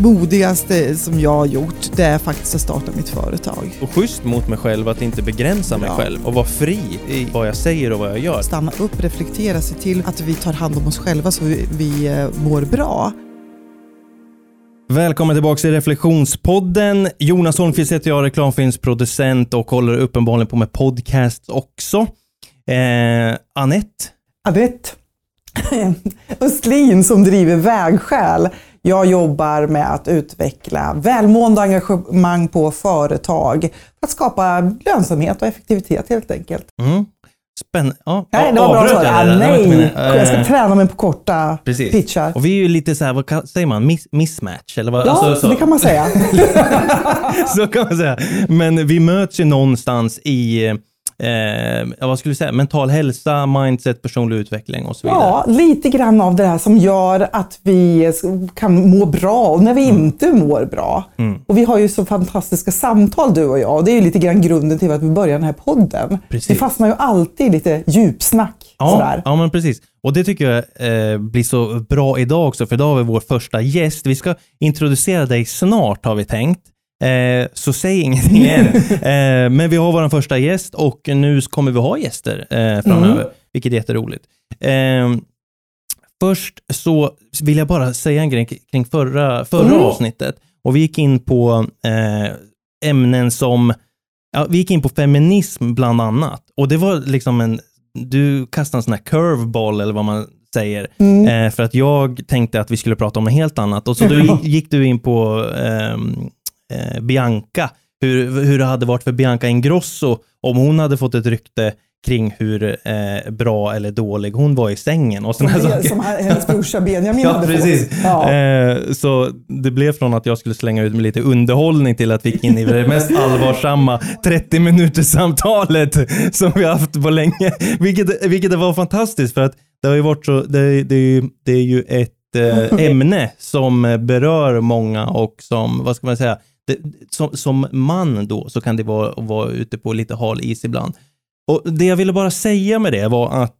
modigaste som jag har gjort, det är faktiskt att starta mitt företag. Och schysst mot mig själv att inte begränsa mig Ja. själv och vara fri i vad jag säger och vad jag gör. Stanna upp, reflektera, se till att vi tar hand om oss själva så vi, vi eh, mår bra. Välkommen tillbaka till Reflektionspodden. Jonas Holmqvist heter jag, reklamfilmsproducent och håller uppenbarligen på med podcast också. Eh, Anette, Anette Östlin som driver Vägskäl. Jag jobbar med att utveckla välmående engagemang på företag för att skapa lönsamhet och effektivitet helt enkelt. mm. Spänn... Ja, Nej, det var bra svar. Ah, nej, jag ska Eh, träna mig på korta Precis. pitchar. Och vi är ju lite så här, vad säger man, Miss, mismatch? Eller vad? Ja, Alltså, så. det kan man säga. så kan man säga. Men vi möts ju någonstans i, eh, vad skulle vi säga, mental hälsa, mindset, personlig utveckling och så vidare. Ja, lite grann av det här som gör att vi kan må bra och när vi Mm. inte mår bra. Och vi har ju så fantastiska samtal du och jag och det är ju lite grann grunden till att vi börjar den här podden. Precis. Vi fastnar ju alltid i lite djupsnack. Ja, Sådär. ja, men precis. Och det tycker jag eh, blir så bra idag också, för idag har vi vår första gäst. Vi ska introducera dig snart har vi tänkt. Eh, så säg ingenting än. Eh, men vi har vår första gäst och nu kommer vi ha gäster eh, framöver, vilket är jätteroligt. Eh, först så vill jag bara säga en grej kring förra, förra Mm. avsnittet. Och vi gick in på eh, ämnen som, ja, vi gick in på feminism bland annat. Och det var liksom en, du kastade en sån här curveball eller vad man säger. Mm. Eh, för att jag tänkte att vi skulle prata om något helt annat. Och så gick, gick du in på ehm, eh, Bianca, hur, hur det hade varit för Bianca Ingrosso om hon hade fått ett rykte kring hur eh, bra eller dålig hon var i sängen och Som, saker. som hennes brorsa Benjamin Ja, hade precis. fått. Ja. Eh, så det blev från att jag skulle slänga ut med lite underhållning till att vi gick in i det mest allvarsamma 30 minuters samtalet som vi haft på länge. Vilket, vilket var fantastiskt för att det har ju varit så, det, det, det är ju ett eh, ämne som berör många och som, vad ska man säga, det, som, som man då så kan det vara, vara ute på lite hal is ibland. Och det jag ville bara säga med det var att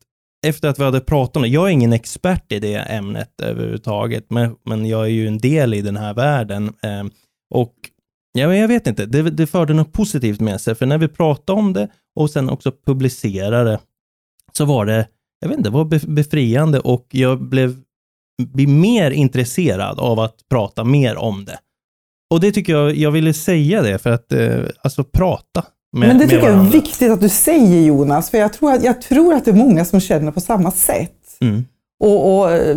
efter att vi hade pratat om det, jag är ingen expert i det ämnet överhuvudtaget, men, men jag är ju en del i den här världen. Eh, och ja, men jag vet inte, det, det förde något positivt med sig, för när vi pratade om det och sen också publicerade så var det, jag vet inte, det var befriande och jag blev, blev mer intresserad av att prata mer om det. Och det tycker jag, jag ville säga det för att, eh, alltså prata med, Men det tycker jag är varandra. viktigt att du säger Jonas, för jag tror, att, jag tror att det är många som känner på samma sätt. Mm. Och, och, eh,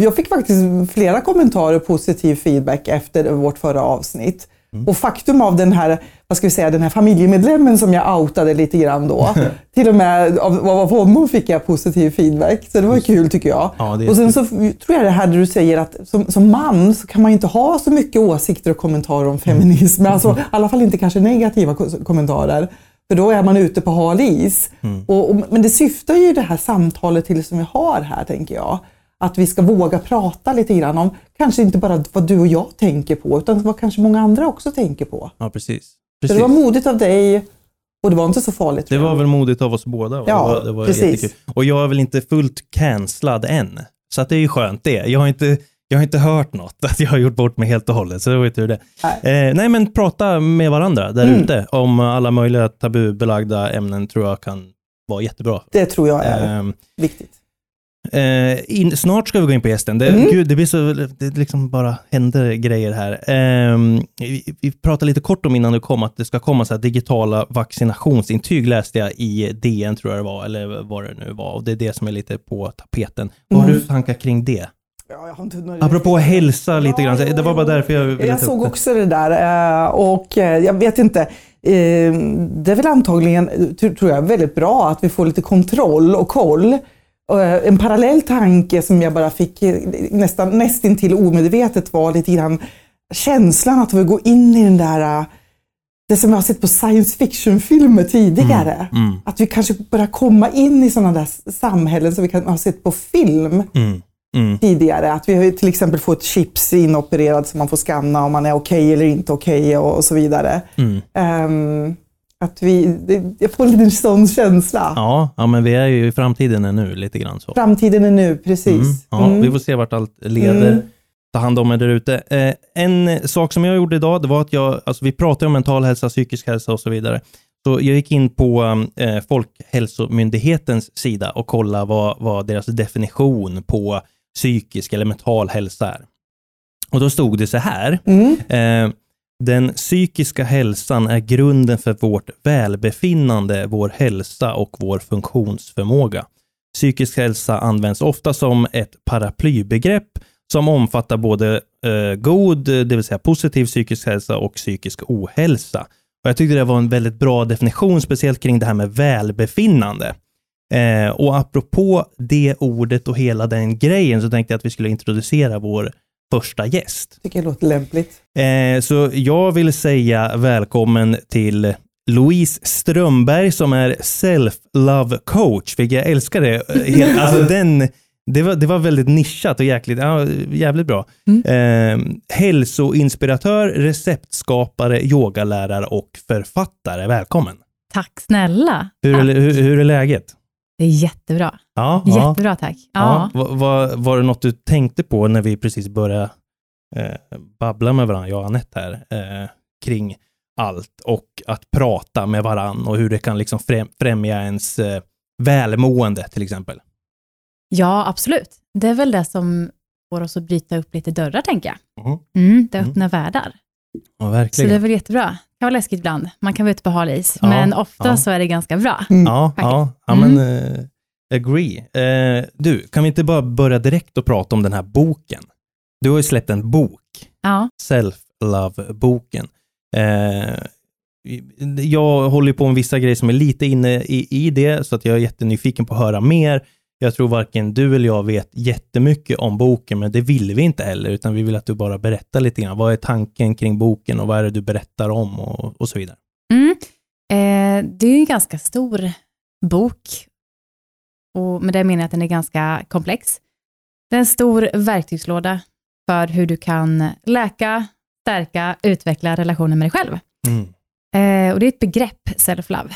jag fick faktiskt flera kommentarer och positiv feedback efter vårt förra avsnitt. Mm. Och faktum av den här, vad ska vi säga, den här familjemedlemmen som jag outade lite grann då. till och med av, av honom fick jag positiv feedback. Så det var kul tycker jag. Ja, och sen så tror jag det här du säger att som, som man så kan man inte ha så mycket åsikter och kommentarer om feminism. Alltså, I alla fall inte kanske negativa ko- kommentarer. För då är man ute på hal is. Och, och, men det syftar ju det här samtalet till som vi har här, tänker jag. Att vi ska våga prata lite grann om, kanske inte bara vad du och jag tänker på, utan vad kanske många andra också tänker på. Ja, precis. Precis. det var modigt av dig och det var inte så farligt. Det var väl modigt av oss båda. Ja, det var, det var precis. jättekul. Och jag är väl inte fullt cancellad än. Så att det är ju skönt det. Jag har inte, jag har inte hört något, att jag har gjort bort mig helt och hållet. Så det var ju tur det. Nej. Eh, nej, men prata med varandra där Mm. ute om alla möjliga tabubelagda ämnen tror jag kan vara jättebra. Det tror jag är Ehm, viktigt. Eh, in, snart ska vi gå in på gästen. Det, Mm. gud, det blir så, det liksom bara händer grejer här. Ehm, vi, vi pratade lite kort om innan du kom att det ska komma så digitala vaccinationsintyg läste jag i DN tror jag det var, eller vad det nu var. Och det är det som är lite på tapeten. Vad har Mm. du för tankar kring det? Ja, jag har inte några- Apropå hälsa lite Ja, grann, det var bara därför jag ville Jag såg också det där eh, och eh, jag vet inte. eh, Det är väl antagligen, eh, tr- tror jag, väldigt bra att vi får lite kontroll och koll. Eh, En parallell tanke som jag bara fick eh, nästan nästintill omedvetet var lite grann känslan att vi går in i den där eh, det som jag har sett på science fiction-filmer tidigare. Mm, Att vi kanske börjar komma in i sådana där samhällen som vi kan ha sett på film mm, mm. tidigare. Att vi till exempel får ett chips inopererat som man får scanna om man är okej eller inte okej och, och så vidare. Mm. Att vi, det, jag får en sån känsla. Ja, ja, men vi är ju i framtiden nu lite grann så. Framtiden är nu, precis. Mm. Ja, Mm. Vi får se vart allt leder. Mm. ta hand om er där ute. Eh, en sak som jag gjorde idag, det var att jag, alltså vi pratade om mental hälsa, psykisk hälsa och så vidare. Så jag gick in på eh, Folkhälsomyndighetens sida och kollade vad, vad deras definition på psykisk eller mental hälsa är. Och då stod det så här. Mm. Eh, den psykiska hälsan är grunden för vårt välbefinnande, vår hälsa och vår funktionsförmåga. Psykisk hälsa används ofta som ett paraplybegrepp som omfattar både eh, god, det vill säga positiv psykisk hälsa och psykisk ohälsa. Och jag tyckte det var en väldigt bra definition, speciellt kring det här med välbefinnande. Eh, och apropå det ordet och hela den grejen så tänkte jag att vi skulle introducera vår första gäst. Tycker det låter lämpligt. Eh, så jag vill säga välkommen till Louise Strömberg som är self-love coach, vilket jag älskar det. Eh, Alltså den, det, var, det var väldigt nischat och jäkligt, ja, jävligt bra. Eh, hälsoinspiratör, receptskapare, yogalärare och författare. Välkommen! Tack snälla. Hur, Tack. hur, hur är läget? Det är jättebra. Ja, ja. Jättebra tack. Ja. Ja. Var, var, var det något du tänkte på när vi precis började eh, babbla med varandra, jag och Anette här, eh, kring allt och att prata med varandra och hur det kan liksom främ, främja ens eh, välmående till exempel? ja, absolut. Det är väl det som får oss att bryta upp lite dörrar, tänker jag. Mhm. Mm, det Mm. öppnar världar. Ja, Så verkligen. det är väl jättebra. Det kan vara läskigt ibland. Man kan vara ute på hal is, Ja, men ofta ja. så är det ganska bra. Ja, ja, ja men Mm. eh, agree. Eh, du, kan vi inte bara börja direkt och prata om den här boken? Du har ju släppt en bok. Ja, Self-Love-boken. Eh, jag håller på med vissa grejer som är lite inne i, i det, så att jag är jättenyfiken på att höra mer. Jag tror varken du eller jag vet jättemycket om boken, men det vill vi inte heller, utan vi vill att du bara berättar lite grann. Vad är tanken kring boken och vad är det du berättar om och, och så vidare? mm. eh, det är en ganska stor bok. Och med det menar jag att den är ganska komplex. Det är en stor verktygslåda för hur du kan läka, stärka, utveckla relationen med dig själv. Mm. Eh, och det är ett begrepp, self-love,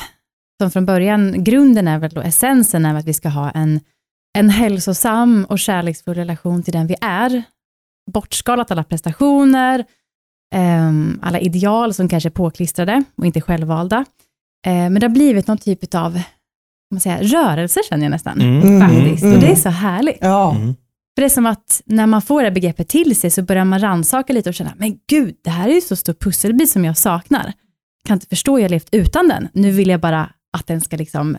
som från början, grunden är väl då, essensen är att vi ska ha en, en hälsosam och kärleksfull relation till den vi är. Bortskalat alla prestationer, ehm, alla ideal som kanske är påklistrade och inte självvalda. Eh, men det har blivit någon typ av man säger, rörelse känner jag nästan. Mm. Mm. Faktiskt. Mm. Och det är så härligt. Ja. Mm. För det är som att när man får det här begreppet till sig så börjar man rannsaka lite och känna, men gud, det här är ju så stor pusselbit som jag saknar. Kan inte förstå hur jag levt utan den. Nu vill jag bara att den ska liksom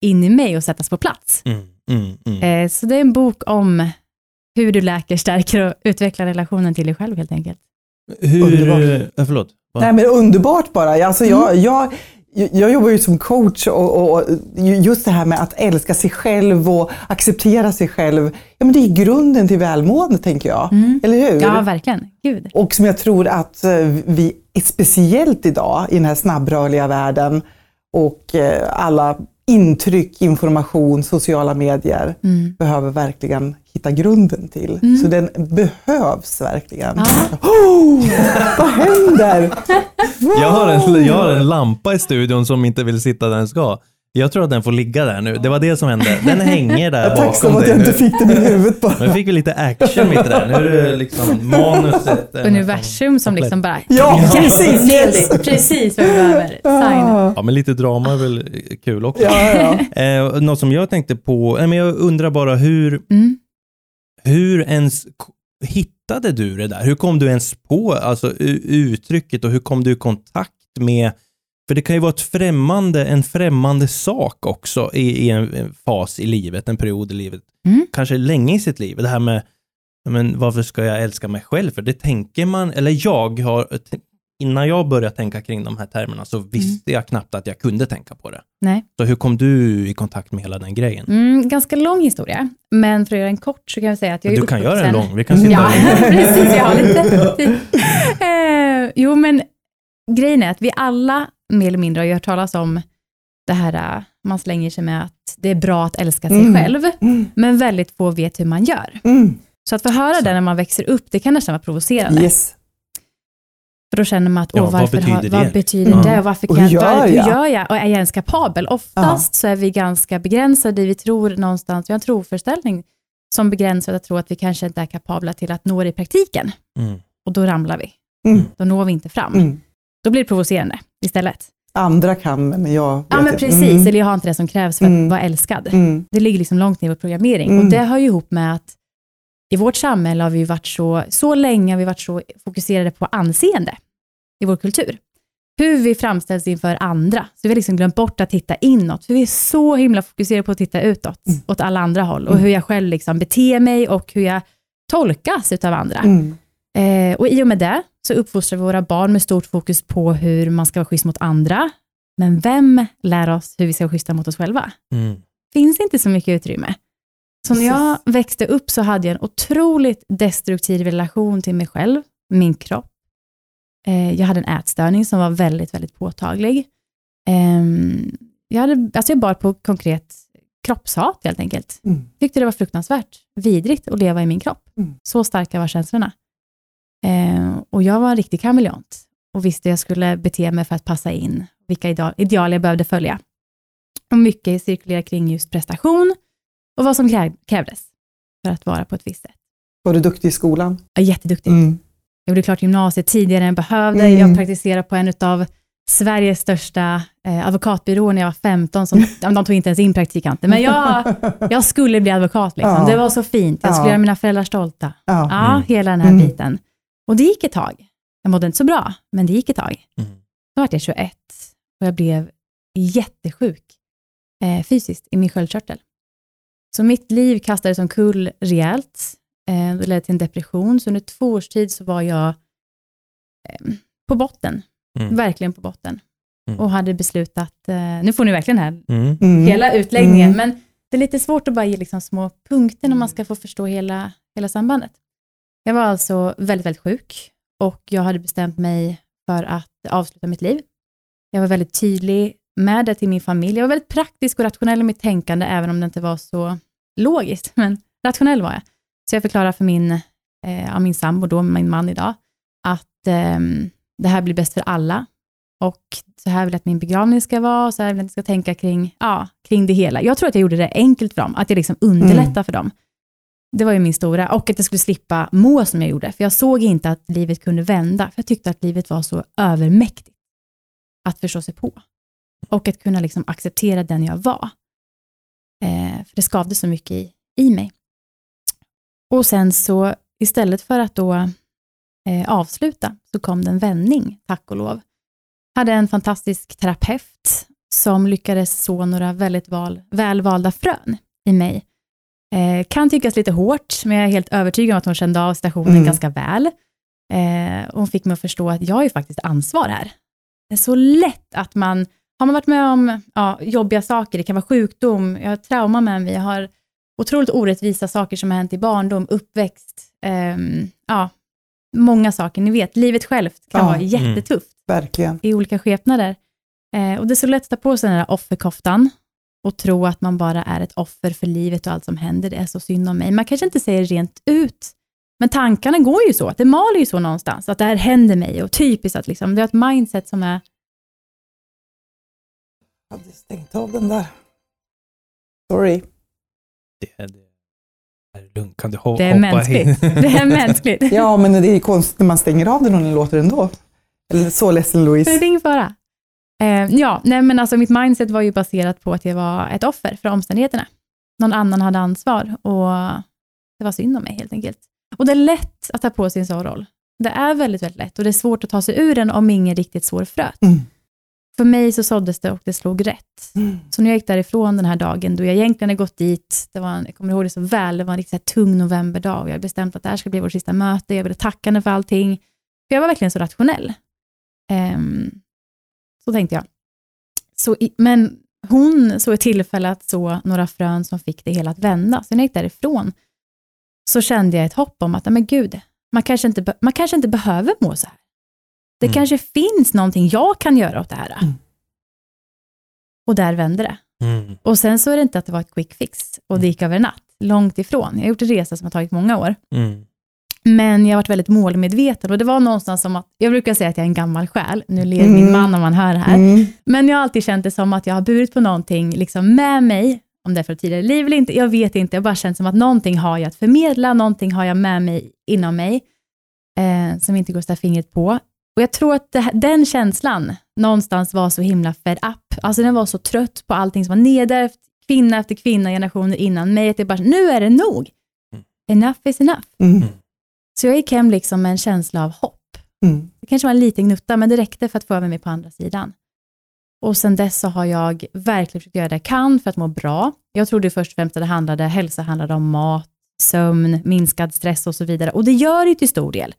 in i mig och sättas på plats. Mm. Mm. Mm. Eh, så det är en bok om hur du läker, stärker och utvecklar relationen till dig själv helt enkelt. Hur... Underbart. Äh, förlåt. Nej, men underbart bara. Alltså, jag, jag, jag jobbar ju som coach och, och just det här med att älska sig själv och acceptera sig själv. Ja, men det är grunden till välmående tänker jag. Eller hur? Ja, verkligen. Gud. Och som jag tror att eh, vi, speciellt idag i den här snabbrörliga världen och eh, alla intryck, information, sociala medier Mm. behöver verkligen hitta grunden till. Så den behövs verkligen. Ja. Oh, vad händer? Jag har, en, jag har en lampa i studion som inte vill sitta där den ska. Jag tror att den får ligga där nu. Det var det som hände. Den hänger där Tack så bakom att jag dig inte fick den i huvudet bara. Nu fick vi lite action mitt i där. Nu är det liksom manuset. Universum som liksom bara... Ja, precis. Precis vad vi behöver. Sign. Ja, men lite drama är väl kul också. Ja, ja. Eh, något som jag tänkte på, men jag undrar bara hur, Mm. hur ens hittade du det där? Hur kom du ens på alltså, uttrycket och hur kom du i kontakt med för det kan ju vara ett främmande, en främmande sak också i, i en en fas i livet, en period i livet. Mm. Kanske länge i sitt liv. Det här med, men varför ska jag älska mig själv? För det tänker man, eller jag har, innan jag började tänka kring de här termerna så visste jag knappt att jag kunde tänka på det. Nej. Så hur kom du i kontakt med hela den grejen? Mm, ganska lång historia, men för att göra den kort så kan jag säga att jag är du kan göra en lång, vi kan sitta Ja, precis. Jag har lite tid. Eh, jo, men grejen är att vi alla mer eller mindre har ju hört talas om det här, eh, man slänger sig med att det är bra att älska sig Mm. själv, Mm, men väldigt få vet hur man gör. mm, Så att få höra det när man växer upp, det kan nästan vara provocerande. yes. För då känner man att, Ja, åh, vad varför betyder har, det? vad betyder Ja. det? Och varför Och kan hur jag, gör vad- jag? hur gör jag? Och är jag ens kapabel? Oftast så är vi ganska begränsade, vi tror någonstans, vi har en troföreställning som begränsar att tro att vi kanske inte är kapabla till att nå det i praktiken. Mm. Och då ramlar vi. Mm. Då når vi inte fram. Mm. Då blir det provocerande istället. Andra kan, men jag vet Ja, men precis. Mm. Eller jag har inte det som krävs för att Mm. vara älskad. Mm. Det ligger liksom långt ner vår programmering. Mm. Och det hör ju ihop med att i vårt samhälle har vi varit så, så länge har vi varit så fokuserade på anseende i vår kultur. Hur vi framställs inför andra. Så vi har liksom glömt bort att titta inåt. För vi är så himla fokuserade på att titta utåt, Mm. åt alla andra håll. Och Mm. hur jag själv liksom beter mig och hur jag tolkas utav andra. Mm. Eh, och i och med det så uppfostrar vi våra barn med stort fokus på hur man ska vara schysst mot andra. Men vem lär oss hur vi ska vara schyssta mot oss själva? Mm. finns inte så mycket utrymme. Så när jag växte upp så hade jag en otroligt destruktiv relation till mig själv, min kropp. Eh, jag hade en ätstörning som var väldigt, väldigt påtaglig. Ehm, jag, hade, alltså jag bar på konkret kroppshat helt enkelt. Mm. Tyckte det var fruktansvärt vidrigt att leva i min kropp. Mm. Så starka var känslorna. Eh, och jag var en riktig kameleont och visste hur jag skulle bete mig för att passa in, vilka ideal, ideal jag behövde följa. Och mycket cirkulerar kring just prestation och vad som krä- krävdes för att vara på ett visst sätt. Var du duktig i skolan? Är jätteduktig. Mm. Jag gjorde klart gymnasiet tidigare än jag behövde. Mm. Jag praktiserade på en av Sveriges största eh, advokatbyråer när jag var 15. Som, ja, de tog inte ens in praktikanter, men jag, jag skulle bli advokat. Liksom. Ja. Det var så fint. Jag skulle Ja. göra mina föräldrar stolta. Ja. Ja, Mm. hela den här Mm. biten. Och det gick ett tag. Jag mådde inte så bra, men det gick ett tag. Mm. Då var jag 21 och jag blev jättesjuk eh, fysiskt i min sköldkörtel. Så mitt liv kastades omkull rejält. Eh, det ledde till en depression, så under två års tid så var jag eh, på botten. Mm. Verkligen på botten. Mm. Och hade beslutat, eh, nu får ni verkligen här Mm. Mm. hela utläggningen, Mm. men det är lite svårt att bara ge liksom små punkter när man ska få förstå hela, hela sambandet. Jag var alltså väldigt, väldigt sjuk och jag hade bestämt mig för att avsluta mitt liv. Jag var väldigt tydlig med det till min familj. Jag var väldigt praktisk och rationell i mitt tänkande, även om det inte var så logiskt, men rationell var jag. Så jag förklarade för min, eh, min sambo, då min man idag, att ehm, det här blir bäst för alla och så här vill jag att min begravning ska vara, och så här vill jag att jag ska tänka kring, ja, kring det hela. Jag tror att jag gjorde det enkelt för dem, att jag liksom underlättade Mm. för dem. Det var ju min stora, och att jag skulle slippa må som jag gjorde, för jag såg inte att livet kunde vända, för jag tyckte att livet var så övermäktigt att förstå sig på. Och att kunna liksom acceptera den jag var. Eh, för det skavde så mycket i, i mig. Och sen så, istället för att då eh, avsluta, så kom det en vändning, tack och lov. Hade en fantastisk terapeut som lyckades så några väldigt val, välvalda frön i mig. Eh, kan tyckas lite hårt, men jag är helt övertygad om att hon kände av situationen Mm. ganska väl. Eh, hon fick mig att förstå att jag ju faktiskt ansvar här. Det är så lätt att man, har man varit med om ja, jobbiga saker, det kan vara sjukdom, jag har trauma med mig, jag har otroligt orättvisa saker som har hänt i barndom, uppväxt, ehm, ja, många saker. Ni vet, livet självt kan Ja. vara jättetufft Verkligen. i olika skepnader. Eh, och det är så lätt att ta på sig den där offerkoftan och tro att man bara är ett offer för livet och allt som händer. Det är så synd om mig. Man kanske inte säger rent ut, men tankarna går ju så, det maler ju så någonstans, att det här händer mig och typiskt att liksom, det är ett mindset som är Jag hade stängt av den där. Sorry. Det, är- det är lugnt. Kan du ho- Det är hoppa mänskligt. in? Det är mänskligt. Ja, men det är konstigt när man stänger av den och den låter ändå. Eller så ledsen Men det Louise. är ingen fara. Eh, ja, nej men alltså mitt mindset var ju baserat på att jag var ett offer för omständigheterna. Någon annan hade ansvar och det var synd om mig helt enkelt. Och det är lätt att ta på sig en sån roll. Det är väldigt, väldigt lätt och det är svårt att ta sig ur den om ingen riktigt sår fröet. Mm. För mig så såddes det och det slog rätt. Mm. Så när jag gick därifrån den här dagen, då jag egentligen hade gått dit, det var en, jag kommer ihåg det så väl, det var en riktigt tung novemberdag och jag hade bestämt att det här ska bli vårt sista möte, jag ville tacka henne för allting. För jag var verkligen så rationell. Ehm, så tänkte jag. Så i, men hon såg ett tillfälle att så några frön som fick det hela att vända. Så när jag gick därifrån så kände jag ett hopp om att, men gud, man kanske inte, man kanske inte behöver må så här. Det Mm. kanske finns någonting jag kan göra åt det här. Mm. Och där vände det. Mm. Och sen så är det inte att det var ett quick fix och det gick över en natt. Långt ifrån. Jag har gjort en resa som har tagit många år. Mm. Men jag har varit väldigt målmedveten och det var någonstans som att, jag brukar säga att jag är en gammal själ, nu ler Mm. min man om han hör det här. Mm. Men jag har alltid känt det som att jag har burit på någonting liksom med mig om det är för tidigare liv eller inte, jag vet inte. Jag bara känner som att någonting har jag att förmedla, någonting har jag med mig, inom mig, eh, som inte går att sätta fingret på. Och jag tror att det, den känslan någonstans var så himla fed up. Alltså den var så trött på allting som var nedärvt, kvinna efter kvinna, generationer innan mig, att det bara, nu är det nog. Enough is enough. Mm. Så jag gick hem liksom med en känsla av hopp. Mm. Det kanske var en liten gnutta, men det räckte för att få över mig på andra sidan. Och sen dess så har jag verkligen försökt göra det jag kan för att må bra. Jag trodde först och främst att det handlade, hälsa handlade om mat, sömn, minskad stress och så vidare. Och det gör det till stor del.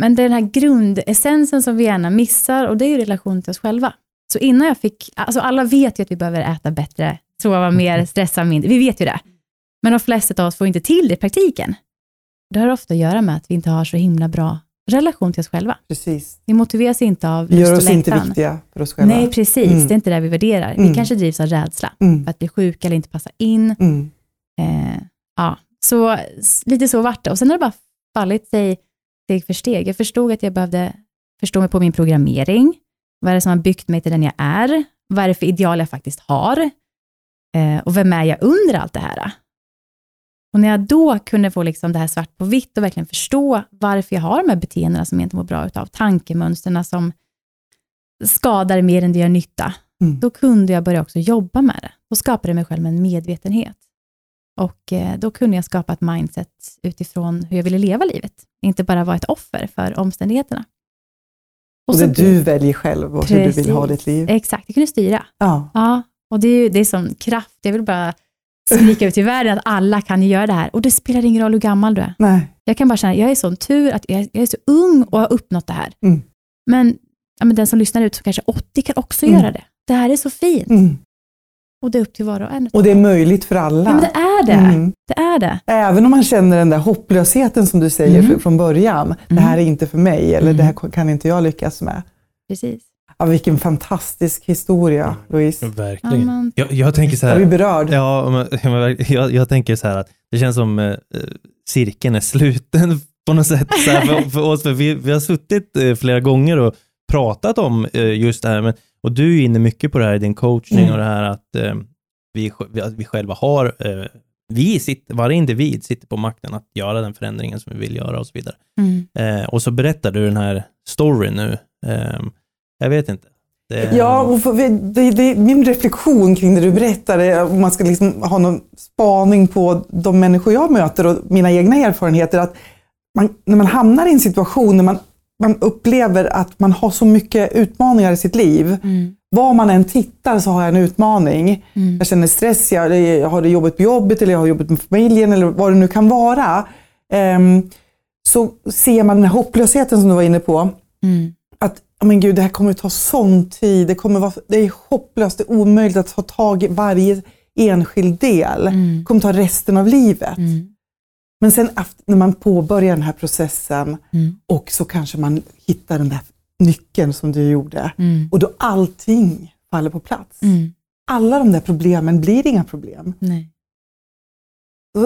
Men det är den här grundessensen som vi gärna missar och det är ju relation till oss själva. Så innan jag fick, alltså alla vet ju att vi behöver äta bättre, sova mer, stressa mindre. Vi vet ju det. Men de flesta av oss får inte till det i praktiken. Det har ofta att göra med att vi inte har så himla bra relation till oss själva. Precis. Vi motiveras inte av Vi gör lust oss och inte viktiga för oss själva. Nej, precis. Mm. Det är inte det vi värderar. Vi Mm. kanske drivs av rädsla Mm. för att bli sjuka eller inte passa in. Mm. Eh, ja, så lite så vart det. Och sen har det bara fallit sig steg för steg. Jag förstod att jag behövde förstå mig på min programmering. Vad är det som har byggt mig till den jag är? Vad är det för ideal jag faktiskt har? Eh, och vem är jag under allt det här? Och när jag då kunde få liksom det här svart på vitt och verkligen förstå varför jag har de här beteendena som jag inte mår bra utav, tankemönsterna som skadar mer än det gör nytta, Mm. då kunde jag börja också jobba med det. Då skapade jag mig själv en medvetenhet. Och eh, då kunde jag skapa ett mindset utifrån hur jag ville leva livet. Inte bara vara ett offer för omständigheterna. Och så- det du väljer själv och hur du vill ha Precis. ditt liv. Exakt, jag kunde styra. Ja. Ja, och det är, det är som kraft. Jag vill bara skrika ut i världen att alla kan ju göra det här. Och det spelar ingen roll hur gammal du är. Nej. Jag kan bara känna, jag är sån tur att jag, jag är så ung och har uppnått det här. Mm. Men, ja, men den som lyssnar ut, så kanske 80 kan också Mm. göra det. Det här är så fint. Mm. Och det är upp till var och en. Och det är möjligt för alla. Ja, men det är det. Mm. Det är det. Även om man känner den där hopplösheten som du säger Mm. fr- från början. Det här är inte för mig eller Mm. det här kan inte jag lyckas med. Precis. Ja, vilken fantastisk historia, Louise. Verkligen. Jag, jag tänker så Jag blir här, berörd. ja, men, ja, men jag, jag tänker så här att det känns som eh, cirkeln är sluten på något sätt så här, för, för oss, för vi, vi har suttit eh, flera gånger och pratat om eh, just det här, men, och du är inne mycket på det här i din coachning Mm. och det här att eh, vi, vi, vi själva har, eh, vi sitter, varje individ sitter på makten att göra den förändringen som vi vill göra och så vidare. Mm. Eh, och så berättar du den här storyn nu. Jag vet inte. Det, Ja, och för, det, det, min reflektion kring det du berättade, om man ska liksom ha någon spaning på de människor jag möter och mina egna erfarenheter, att man, när man hamnar i en situation när man, man upplever att man har så mycket utmaningar i sitt liv, Mm. var man än tittar så har jag en utmaning. Mm. Jag känner stress, jag, jag har det jobbigt på jobbet eller jag har jobbet med familjen eller vad det nu kan vara. Ehm, så ser man den här hopplösheten som du var inne på, Mm. Oh men gud, det här kommer att ta sån tid, det, kommer vara, det är hopplöst, det är omöjligt att ta tag i varje enskild del. Mm. Det kommer ta resten av livet. Mm. Men sen när man påbörjar den här processen Mm. och så kanske man hittar den där nyckeln som du gjorde Mm. och då allting faller på plats. Mm. Alla de där problemen blir inga problem. Nej.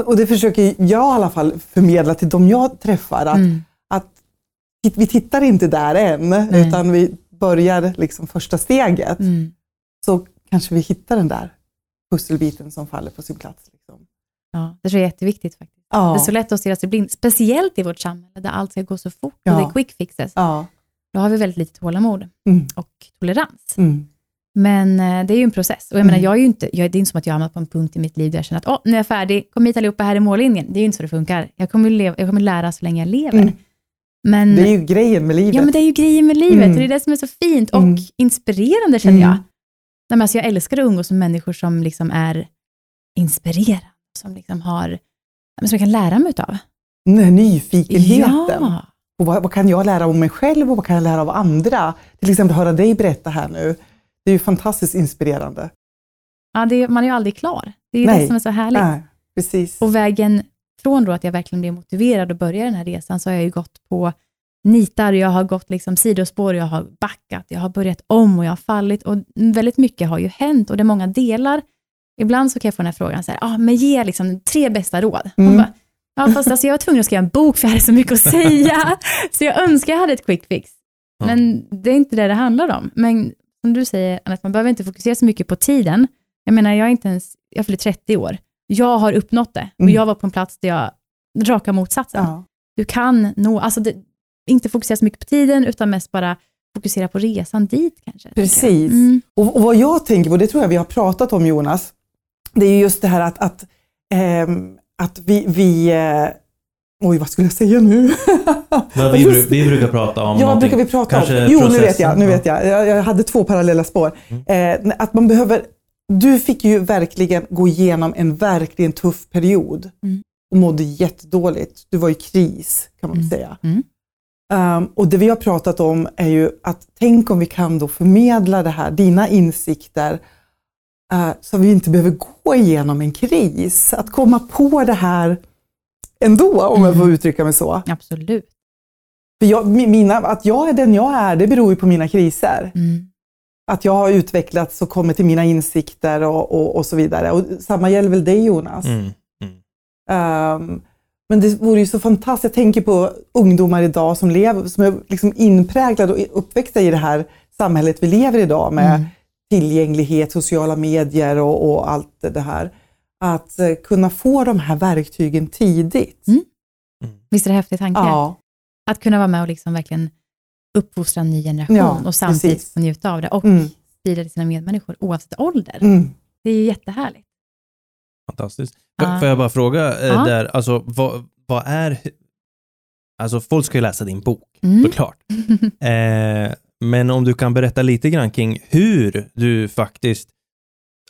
Och det försöker jag i alla fall förmedla till de jag träffar. Att, Mm. att vi tittar inte där än, Nej. utan vi börjar liksom första steget. Mm. Så kanske vi hittar den där pusselbiten som faller på sin plats. Liksom. Ja, det tror jag är jätteviktigt faktiskt. Ja. Det är så lätt att stirra sig blind, speciellt i vårt samhälle där allt ska gå så fort Ja. och det är quick fixes. Ja. Då har vi väldigt lite tålamod Mm. och tolerans. Mm. Men eh, det är ju en process. Och jag Mm. menar, jag är ju inte, jag, det är inte som att jag har hamnat på en punkt i mitt liv där jag känner att Åh, nu är jag färdig, kom hit allihopa, här är mållinjen. Det är ju inte så det funkar. Jag kommer, leva, jag kommer lära så länge jag lever. Mm. Men, Det är ju grejen med livet. ja, men det är ju grejen med livet Mm. och det är det som är så fint och Mm. inspirerande känner Mm. jag. Nej, men alltså, jag älskar att umgås med människor som liksom är inspirerande, som liksom har, som jag kan lära mig här nyfikenheten. Ja. Och vad, vad kan jag lära om mig själv och vad kan jag lära av andra? Till exempel höra dig berätta här nu. Det är ju fantastiskt inspirerande. Ja, är, man är ju aldrig klar. Det är ju Nej. det som är så härligt. Nej, precis. Och vägen från då att jag verkligen blev motiverad och började den här resan, så har jag ju gått på nitar, jag har gått liksom sidospår, jag har backat, jag har börjat om och jag har fallit och väldigt mycket har ju hänt och det är många delar. Ibland så kan jag få den här frågan, så här, ah, men ge liksom tre bästa råd. Mm. bara, ja, fast alltså, jag var tvungen att skriva en bok för jag hade så mycket att säga. så jag önskar jag hade ett quick fix. Ja. Men det är inte det det handlar om. Men som du säger, Anette, man behöver inte fokusera så mycket på tiden, Jag menar, jag är inte ens, jag fyller 30 år. Jag har uppnått det och Mm. jag var på en plats där jag, raka motsatsen. Ja. Du kan nå, alltså det, inte fokusera så mycket på tiden, utan mest bara fokusera på resan dit kanske. Precis. Mm. Och, och vad jag tänker på, det tror jag vi har pratat om Jonas, det är ju just det här att, att, ehm, att vi, vi eh, oj vad skulle jag säga nu? Men vi, bru- vi brukar prata om Ja, brukar vi prata Kanske om? Jo, nu processen. vet jag. Nu Ja. vet jag. jag. Jag hade två parallella spår. Mm. Eh, att man behöver, du fick ju verkligen gå igenom en verkligen tuff period Mm. och mådde jättedåligt. Du var i kris kan man Mm. säga. Mm. Um, och det vi har pratat om är ju att tänk om vi kan då förmedla det här, dina insikter, eh, så vi inte behöver gå igenom en kris. Att komma på det här ändå, om jag får Mm. uttrycka mig så. Absolut. För jag, mi- mina, att jag är den jag är, det beror ju på mina kriser. Mm. Att jag har utvecklats och kommit till mina insikter och, och, och så vidare. Och samma gäller väl dig Jonas. Mm. Mm. Ehm, men det vore ju så fantastiskt. Jag tänker på ungdomar idag som, lever, som är liksom inpräglade och uppväxta i det här samhället vi lever idag med Mm. tillgänglighet, sociala medier och, och allt det här. Att eh, kunna få de här verktygen tidigt. Mm. Visst är det häftig tanke? Ja, Att kunna vara med och liksom verkligen uppfostra en ny generation Ja, och samtidigt precis. få njuta av det och mm, sprida till sina medmänniskor oavsett ålder. mm. Det är ju jättehärligt. Fantastiskt. Ja. Får- Får jag bara fråga eh, där, alltså vad, vad är... Alltså folk ska ju läsa din bok, Mm. såklart. Eh, men om du kan berätta lite grann kring hur du faktiskt,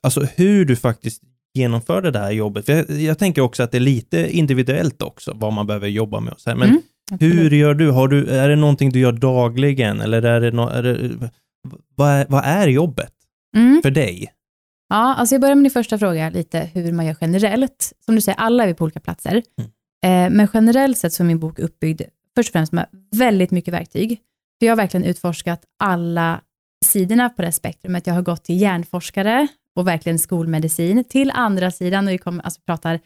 alltså hur du faktiskt genomförde det här jobbet. För jag, jag tänker också att det är lite individuellt också, vad man behöver jobba med och så här. Men Mm. Hur gör du? Har du? Är det någonting du gör dagligen eller är det, no, är det vad, är, vad är jobbet Mm. för dig? Ja, alltså jag börjar med din första fråga, lite hur man gör generellt. Som du säger, alla är vi på olika platser. Mm. Eh, men generellt sett så är min bok uppbyggd först och främst med väldigt mycket verktyg. För jag har verkligen utforskat alla sidorna på det spektrumet. Jag har gått till hjärnforskare och verkligen skolmedicin, till andra sidan, och vi kommer, alltså pratar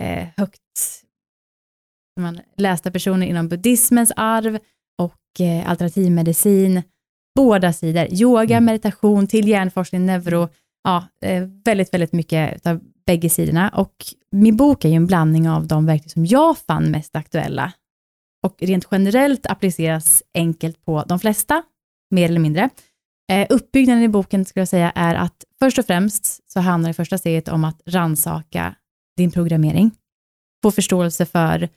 eh, högt man lästa personer inom buddhismens arv och eh, alternativmedicin. Båda sidor, yoga, Mm. meditation, till hjärnforskning, neuro, ja, eh, väldigt, väldigt mycket av bägge sidorna. Och min bok är ju en blandning av de verktyg som jag fann mest aktuella och rent generellt appliceras enkelt på de flesta, mer eller mindre. Eh, uppbyggnaden i boken skulle jag säga är att först och främst så handlar det första steget om att ransaka din programmering. Få förståelse för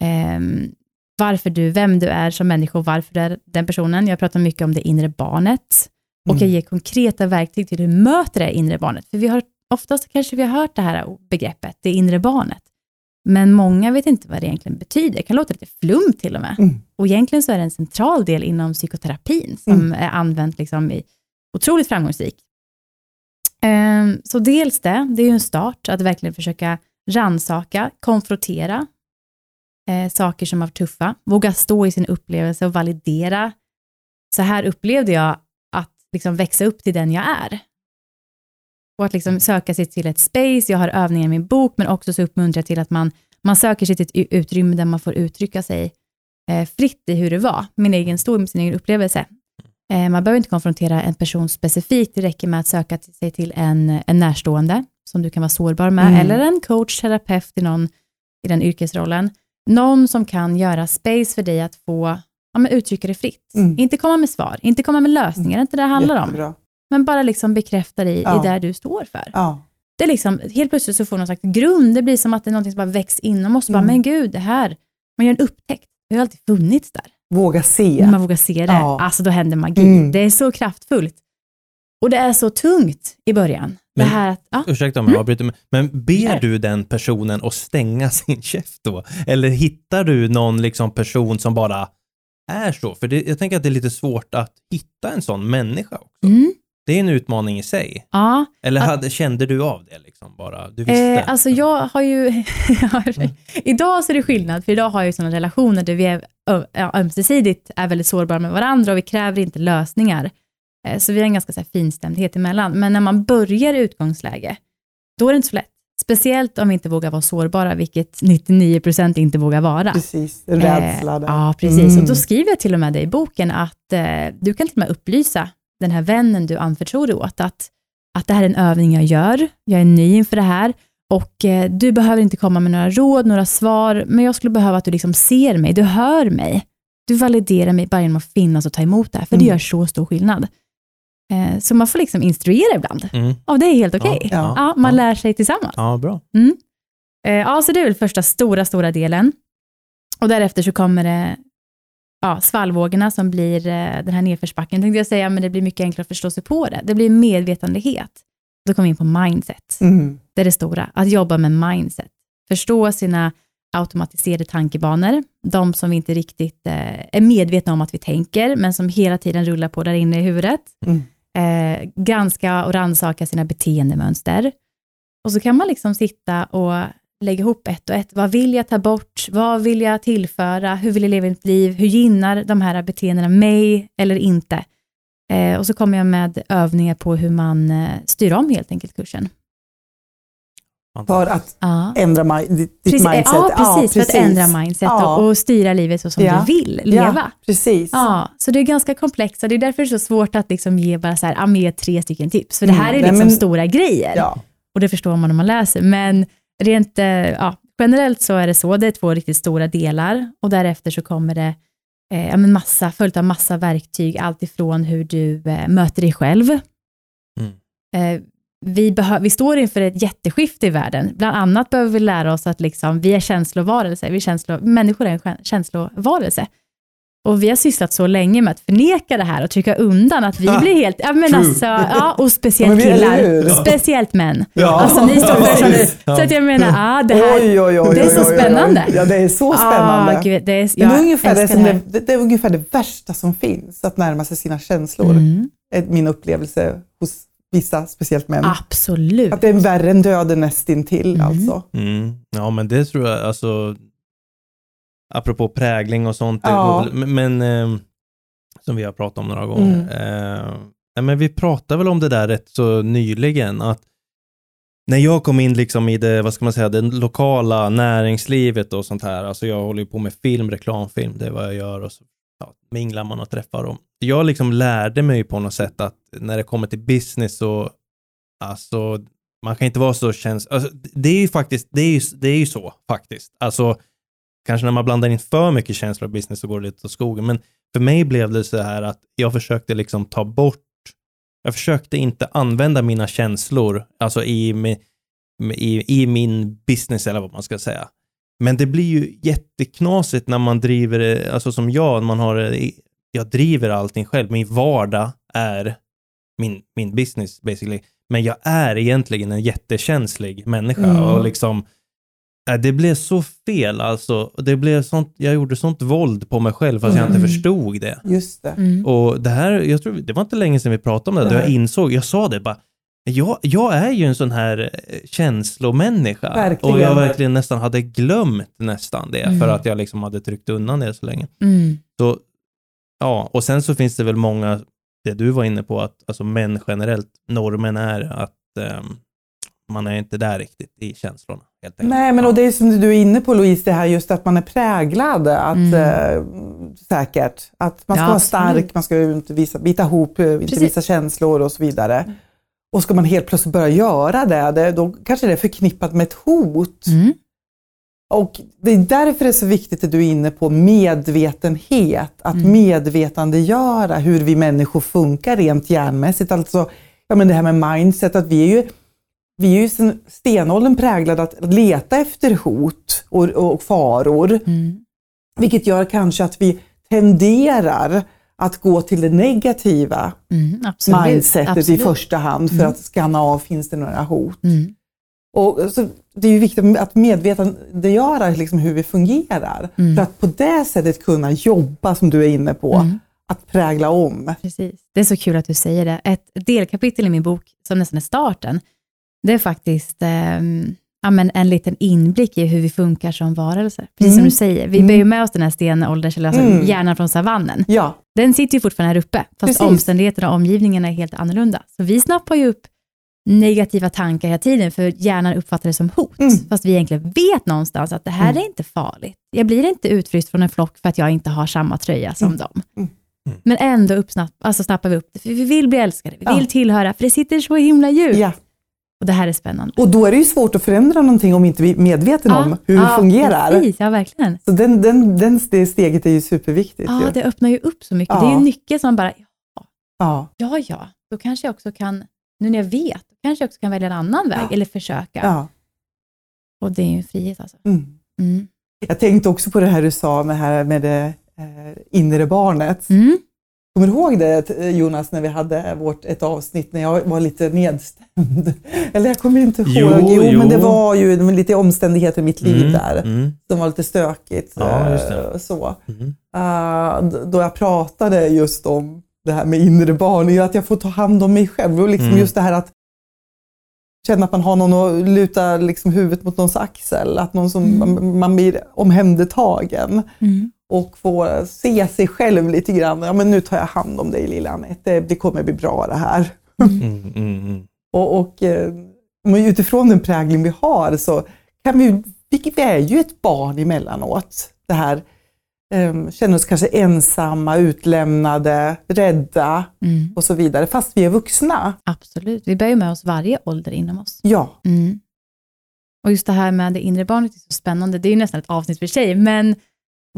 ehm, varför du, vem du är som människa och varför du är den personen. Jag pratar mycket om det inre barnet och jag Mm. ger konkreta verktyg till hur du möter det inre barnet. För vi har oftast kanske vi har hört det här begreppet, det inre barnet. Men många vet inte vad det egentligen betyder. Det kan låta lite flumt till och med. Mm. Och egentligen så är det en central del inom psykoterapin som Mm. är använt liksom i otroligt framgångsrik. Ehm, så dels det, det är ju en start, att verkligen försöka ransaka, konfrontera eh, saker som varit tuffa, våga stå i sin upplevelse och validera. Så här upplevde jag att liksom växa upp till den jag är. Och att liksom söka sig till ett space, jag har övningar i min bok, men också så uppmuntrar jag till att man, man söker sig till ett utrymme där man får uttrycka sig eh, fritt i hur det var, min egen historia, sin egen upplevelse. Eh, man behöver inte konfrontera en person specifikt, det räcker med att söka till- sig till en, en närstående, som du kan vara sårbar med, Mm. eller en coach, terapeut i, någon, i den yrkesrollen. Någon som kan göra space för dig att få ja, men uttrycka det fritt. Mm. Inte komma med svar, inte komma med lösningar, det är inte det det handlar om. Jättebra. Men bara liksom bekräfta dig Ja. i där du står för. Ja. Det är liksom, helt plötsligt så får någon slags grund, det blir som att det är något som bara väcks inom oss. Bara, Mm. men gud, det här, man gör en upptäckt. Det har alltid funnits där. Våga se. Man vågar se det, Ja. alltså då händer magi. Mm. Det är så kraftfullt. Och det är så tungt i början. Men- det här att, ja, Ursäkta om Mm. jag avbryter, men- men ber du den personen att stänga sin käft då? Eller hittar du någon liksom person som bara är så? För det, jag tänker att det är lite svårt att hitta en sån människa också. mm, Det är en utmaning i sig. ja. Eller Att- hade, kände du av det liksom bara? Du visste? Eh, alltså jag har ju, idag så är det skillnad, för idag har jag ju sådana relationer där vi är ömsesidigt är väldigt sårbara med varandra och vi kräver inte lösningar. Eh, så vi har en ganska så här, finstämdhet emellan. Men när man börjar i utgångsläge, då är det inte så lätt. Speciellt om vi inte vågar vara sårbara, vilket 99% inte vågar vara. Precis, rädsla där. Eh, ja, precis. Mm. Och då skriver jag till och med det i boken att eh, du kan till och med upplysa den här vännen du anförtror dig åt att att det här är en övning jag gör, jag är ny inför det här och eh, du behöver inte komma med några råd, några svar, men jag skulle behöva att du liksom ser mig, du hör mig. Du validerar mig bara genom att finnas och ta emot det här, för det Mm. gör så stor skillnad. Eh, så man får liksom instruera ibland. Mm. Och det är helt okej. Ja, Ja, ja, man ja. lär sig tillsammans. Ja, bra. Mm. Eh, ja, så det är väl första stora, stora delen. Och därefter så kommer det ja, svallvågorna som blir eh, den här nedförsbacken, tänkte jag säga, men det blir mycket enklare att förstå sig på det. Det blir medvetandehet. Då kommer vi in på mindset. Mm. Det är det stora, att jobba med mindset. Förstå sina automatiserade tankebanor, de som vi inte riktigt eh, är medvetna om att vi tänker, men som hela tiden rullar på där inne i huvudet. Mm. Eh, granska och rannsaka sina beteendemönster. Och så kan man liksom sitta och lägga ihop ett och ett. Vad vill jag ta bort? Vad vill jag tillföra? Hur vill jag leva mitt liv? Hur gynnar de här beteendena mig eller inte? Eh, och så kommer jag med övningar på hur man eh, styr om helt enkelt kursen. För att Ja. ändra mi- ditt, Precis, mindset. ja, precis, för att ändra mindset Ja. och, och styra livet så som Ja. du vill leva. Ja, precis. Ja, så det är ganska komplext och det är därför det är så svårt att liksom ge bara så här, ja, men ge tre stycken tips. För det här Mm, är nej, liksom men- stora grejer Ja. och det förstår man när man läser. Men rent eh, ja, generellt så är det så, det är två riktigt stora delar och därefter så kommer det eh, ja, massa, följt av massa verktyg, allt ifrån hur du eh, möter dig själv. Mm. Eh, vi, vi står inför ett jätteskifte i världen. Bland annat behöver vi lära oss att liksom, vi är känslovarelser. Vi är känslo, människor är en kä- känslovarelse. Och vi har sysslat så länge med att förneka det här och trycka undan att vi blir helt, ja men True. alltså, ja, och speciellt killar, speciellt män. Ja. Alltså ni står för Ja. så att jag menar, ah, det här, Oj, oj, oj, det är så spännande. Ja, det är så spännande. Ah, gud, det är, Men det, är ungefär det, som det, det, det är ungefär det värsta som finns, att närma sig sina känslor. Mm, är min upplevelse hos vissa, speciellt män. absolut. Att det är värre än döden nästintill Mm. alltså. Mm. Ja, men det tror jag, alltså, apropå prägling och sånt, Ja. väl- men, ehm, som vi har pratat om några gånger. Mm. Eh, men vi pratade väl om det där rätt så nyligen, att när jag kom in liksom i det, vad ska man säga, det lokala näringslivet och sånt här, alltså jag håller ju på med film, reklamfilm, det är vad jag gör och så ja, minglar man och träffar dem. Jag liksom lärde mig på något sätt att när det kommer till business så, alltså, man kan inte vara så känns... Alltså, det är ju faktiskt, det är ju, det är ju så faktiskt. Alltså, kanske när man blandar in för mycket känslor och business så går det lite åt skogen, men för mig blev det så här att jag försökte liksom ta bort, jag försökte inte använda mina känslor, alltså i, i, i min business eller vad man ska säga. Men det blir ju jätteknasigt när man driver det, alltså som jag, man har, det- jag driver allting själv, min vardag är min, min business basically. Men jag är egentligen en jättekänslig människa Mm. och liksom äh, det blev så fel alltså. Det blev sånt, jag gjorde sånt våld på mig själv fast jag inte Mm. förstod det. Just det. Mm. Och det här, jag tror, det var inte länge sedan vi pratade om det, då jag insåg, jag sa det bara, jag, jag är ju en sån här eh, känslomänniska. Verkligen. Och jag verkligen nästan hade glömt nästan det, Mm. för att jag liksom hade tryckt undan det så länge. Mm. Så, ja, och sen så finns det väl många, det du var inne på, att alltså män generellt, normen är att ehm, man är inte där riktigt i känslorna. Helt enkelt. Nej, men och det är som du är inne på Louise, det här just att man är präglad. Att, Mm. eh, säkert. Att man ska Ja, vara absolut. stark, man ska inte visa, bita ihop, eh, inte Precis. visa känslor och så vidare. Och ska man helt plötsligt börja göra det, det då kanske det är förknippat med ett hot. Mm. Och det är därför det är så viktigt att du är inne på medvetenhet, att Mm. medvetandegöra hur vi människor funkar rent hjärnmässigt. Alltså, ja, men det här med mindset, att vi är ju, vi är ju sen stenåldern präglade att leta efter hot och, och faror, Mm. vilket gör kanske att vi tenderar att gå till det negativa Mm. Absolut. mindsetet i Absolut. första hand för Mm. att scanna av, finns det några hot? Mm. Och så, det är ju viktigt att medvetandegöra liksom hur vi fungerar. Mm. För att på det sättet kunna jobba, som du är inne på, Mm. att prägla om. Precis. Det är så kul att du säger det. Ett delkapitel i min bok, som nästan är starten, det är faktiskt ehm, ja, men en liten inblick i hur vi funkar som varelser. Precis som Mm. du säger, vi Mm. bär ju med oss den här stenålders, eller alltså Mm. hjärnan från savannen. Ja, Den sitter ju fortfarande här uppe, fast Precis. omständigheterna och omgivningarna är helt annorlunda. Så vi snappar ju upp negativa tankar hela tiden, för hjärnan uppfattar det som hot. Mm. Fast vi egentligen vet någonstans att det här Mm. är inte farligt. Jag blir inte utfryst från en flock för att jag inte har samma tröja som Mm. dem. Mm. Men ändå uppsnapp, alltså snappar vi upp det, för vi vill bli älskade, vi Ja. vill tillhöra, för det sitter så himla djupt. Ja. Och det här är spännande. Och då är det ju svårt att förändra någonting om inte vi är medvetna om hur det fungerar. Precis, ja, verkligen. Så den, den, den, det steget är ju superviktigt. Ja, ju. det öppnar ju upp så mycket. Ja. Det är ju en nyckel som bara, Ja. ja, ja, då kanske jag också kan, nu när jag vet, kanske jag också kan välja en annan väg, Ja. eller försöka. Ja. Och det är ju en frihet alltså. Mm. Mm. Jag tänkte också på det här du sa med, här, med det eh, inre barnet. Mm. Kommer du ihåg det eh, Jonas, när vi hade vårt, ett avsnitt när jag var lite nedstämd? Eller jag kommer inte ihåg. Jo, jo. men det var ju det var lite omständigheter i mitt liv Mm, där mm, som var lite stökigt. Ja, just eh, det. Så. mm. D- då jag pratade just om det här med inre barn, att jag får ta hand om mig själv. Och liksom Mm. just det här att känna att man har någon att luta liksom huvudet mot någons axel, att någon som Mm. man blir omhändertagen Mm. Och få se sig själv lite grann. Ja, men nu tar jag hand om dig lilla Anette, det, kommer bli bra det här. Mm, mm, mm. Och, och eh, men utifrån den prägling vi har så kan vi, vi, är ju ett barn emellanåt. Det här eh, känner oss kanske ensamma, utlämnade, rädda Mm. och så vidare, fast vi är vuxna. Absolut, vi bär ju med oss varje ålder inom oss. Ja, Mm. Och just det här med det inre barnet är så spännande. Det är ju nästan ett avsnitt för sig, men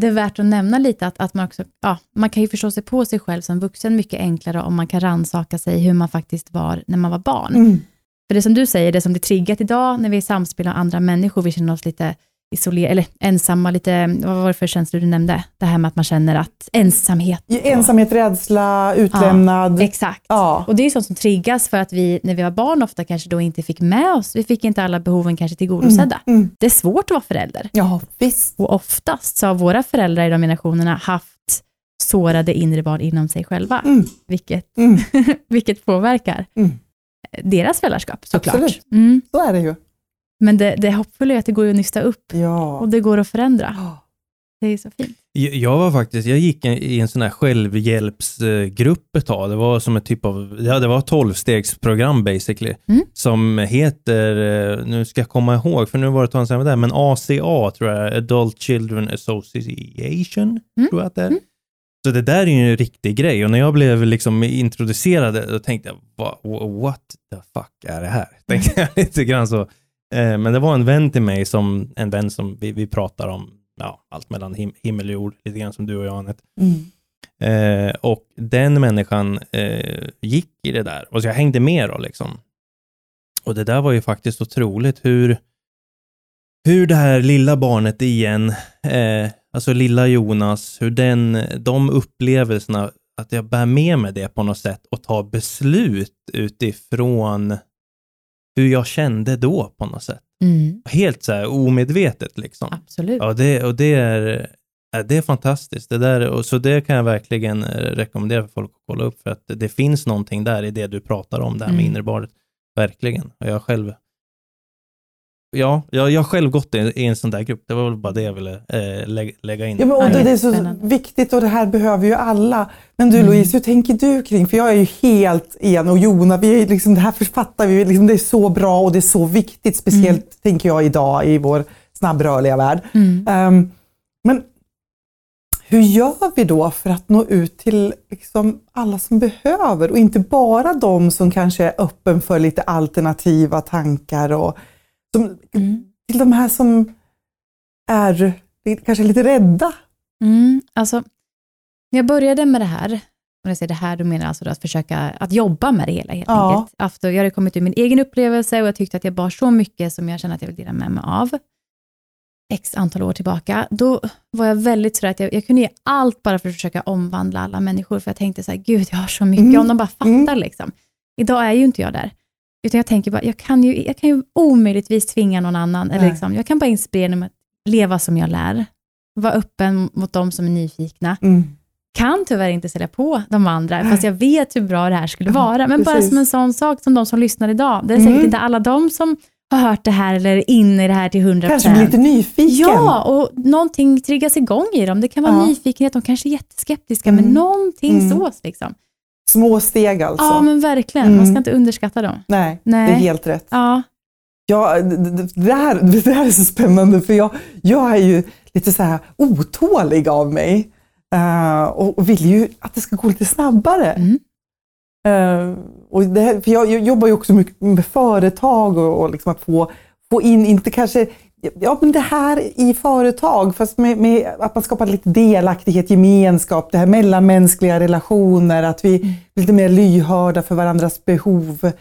det är värt att nämna lite att, att man också, ja, man kan ju förstå sig på sig själv som vuxen mycket enklare om man kan ransaka sig hur man faktiskt var när man var barn. mm. För det som du säger, det som blir triggat idag när vi är samspel med andra människor, vi känner oss lite isolerade, eller ensamma, lite, vad var det för känslor du nämnde? Det här med att man känner att ensamhet. ensamhet, rädsla, utlämnad. Exakt. Ja, Och det är sånt som triggas för att vi, när vi var barn, ofta kanske då inte fick med oss, vi fick inte alla behoven kanske tillgodosedda. Mm. Det är svårt att vara förälder. ja visst. Och oftast så har våra föräldrar i de generationerna haft sårade inre barn inom sig själva, Mm. vilket, Mm. vilket påverkar Mm. deras föräldraskap såklart. Absolut. Mm. Så är det ju. Men det, det hoppfulla är att det går att nysta upp Ja. och det går att förändra. Det är så fint. Jag var faktiskt, jag gick i en sån här självhjälpsgrupp ett tag. Det var som ett typ av, ja det var ett tolvstegsprogram basically. Mm. Som heter, eh, nu ska jag komma ihåg, för nu var det ett tag sedan där, men ACA tror jag, Adult Children Association, Mm. tror jag att det är. Mm. Så det där är ju en riktig grej och när jag blev liksom introducerad då tänkte jag, "Va- what the fuck är det här? Tänkte jag lite grann så. Eh, Men det var en vän till mig, som, en vän som vi, vi pratar om ja, allt mellan him himmel och jord, lite grann som du och jag Anette. Mm. Eh, och den människan eh, gick i det där och så jag hängde med då liksom. Och det där var ju faktiskt otroligt hur, hur det här lilla barnet igen, eh, alltså lilla Jonas, hur den, de upplevelserna, att jag bär med mig det på något sätt och tar beslut utifrån hur jag kände då på något sätt. Mm. Helt så här omedvetet liksom. Absolut. Ja, det, och det är, det är fantastiskt. Det där, och så det kan jag verkligen eh, rekommendera för folk att kolla upp, för att det finns någonting där i det du pratar om, det här med Mm. inre barnet. Verkligen. Och jag själv, ja, jag, jag har själv gått i, i en sån där grupp. Det var väl bara det jag ville eh, lä, lägga in. Ja, men, och det, det är så viktigt och det här behöver ju alla. Men du Mm. Louise, hur tänker du kring, för jag är ju helt en och Jona, vi är liksom, det här författar vi, liksom, det är så bra och det är så viktigt, speciellt tänker jag idag i vår snabbrörliga värld. Mm. Ehm, men hur gör vi då för att nå ut till liksom alla som behöver och inte bara de som kanske är öppen för lite alternativa tankar och som, Mm. till de här som är kanske lite rädda. Mm. Alltså, när jag började med det här, och jag säger det här, då menar jag alltså att försöka att jobba med det hela helt Ja. enkelt. Efter, jag hade kommit ur min egen upplevelse och jag tyckte att jag bar så mycket som jag kände att jag ville dela med mig av. X antal år tillbaka, då var jag väldigt sådär att jag, jag kunde ge allt bara för att försöka omvandla alla människor, för jag tänkte så här, gud jag har så mycket, Mm. om de bara fattar Mm. liksom. Idag är ju inte jag där. Utan jag tänker bara, jag kan ju, jag kan ju omöjligtvis tvinga någon annan, eller liksom, jag kan bara inspirera genom att leva som jag lär. Vara öppen mot de som är nyfikna. Mm. Kan tyvärr inte sälja på de andra, fast jag vet hur bra det här skulle Ja, vara. Men bara precis. som en sån sak som de som lyssnar idag. Det är Mm. säkert inte alla de som har hört det här eller är inne i det här till 100%. Kanske blir lite nyfiken. Ja, och någonting triggas igång i dem. Det kan vara Ja. nyfikenhet, de kanske är jätteskeptiska, Mm. men någonting Mm. sås liksom. Små steg alltså. Ja, men verkligen. Mm. Man ska inte underskatta dem. Nej, Nej. det är helt rätt. Ja, Ja, det, här, det här är så spännande för jag, jag är ju lite så här otålig av mig. Eh, och, och vill ju att det ska gå lite snabbare. Mm. Eh, och det här, för jag, jag jobbar ju också mycket med företag och, och liksom att få, få in, inte kanske Ja, men det här i företag, fast med, med att man skapar lite delaktighet, gemenskap, det här mellanmänskliga relationer, att vi är lite mer lyhörda för varandras behov,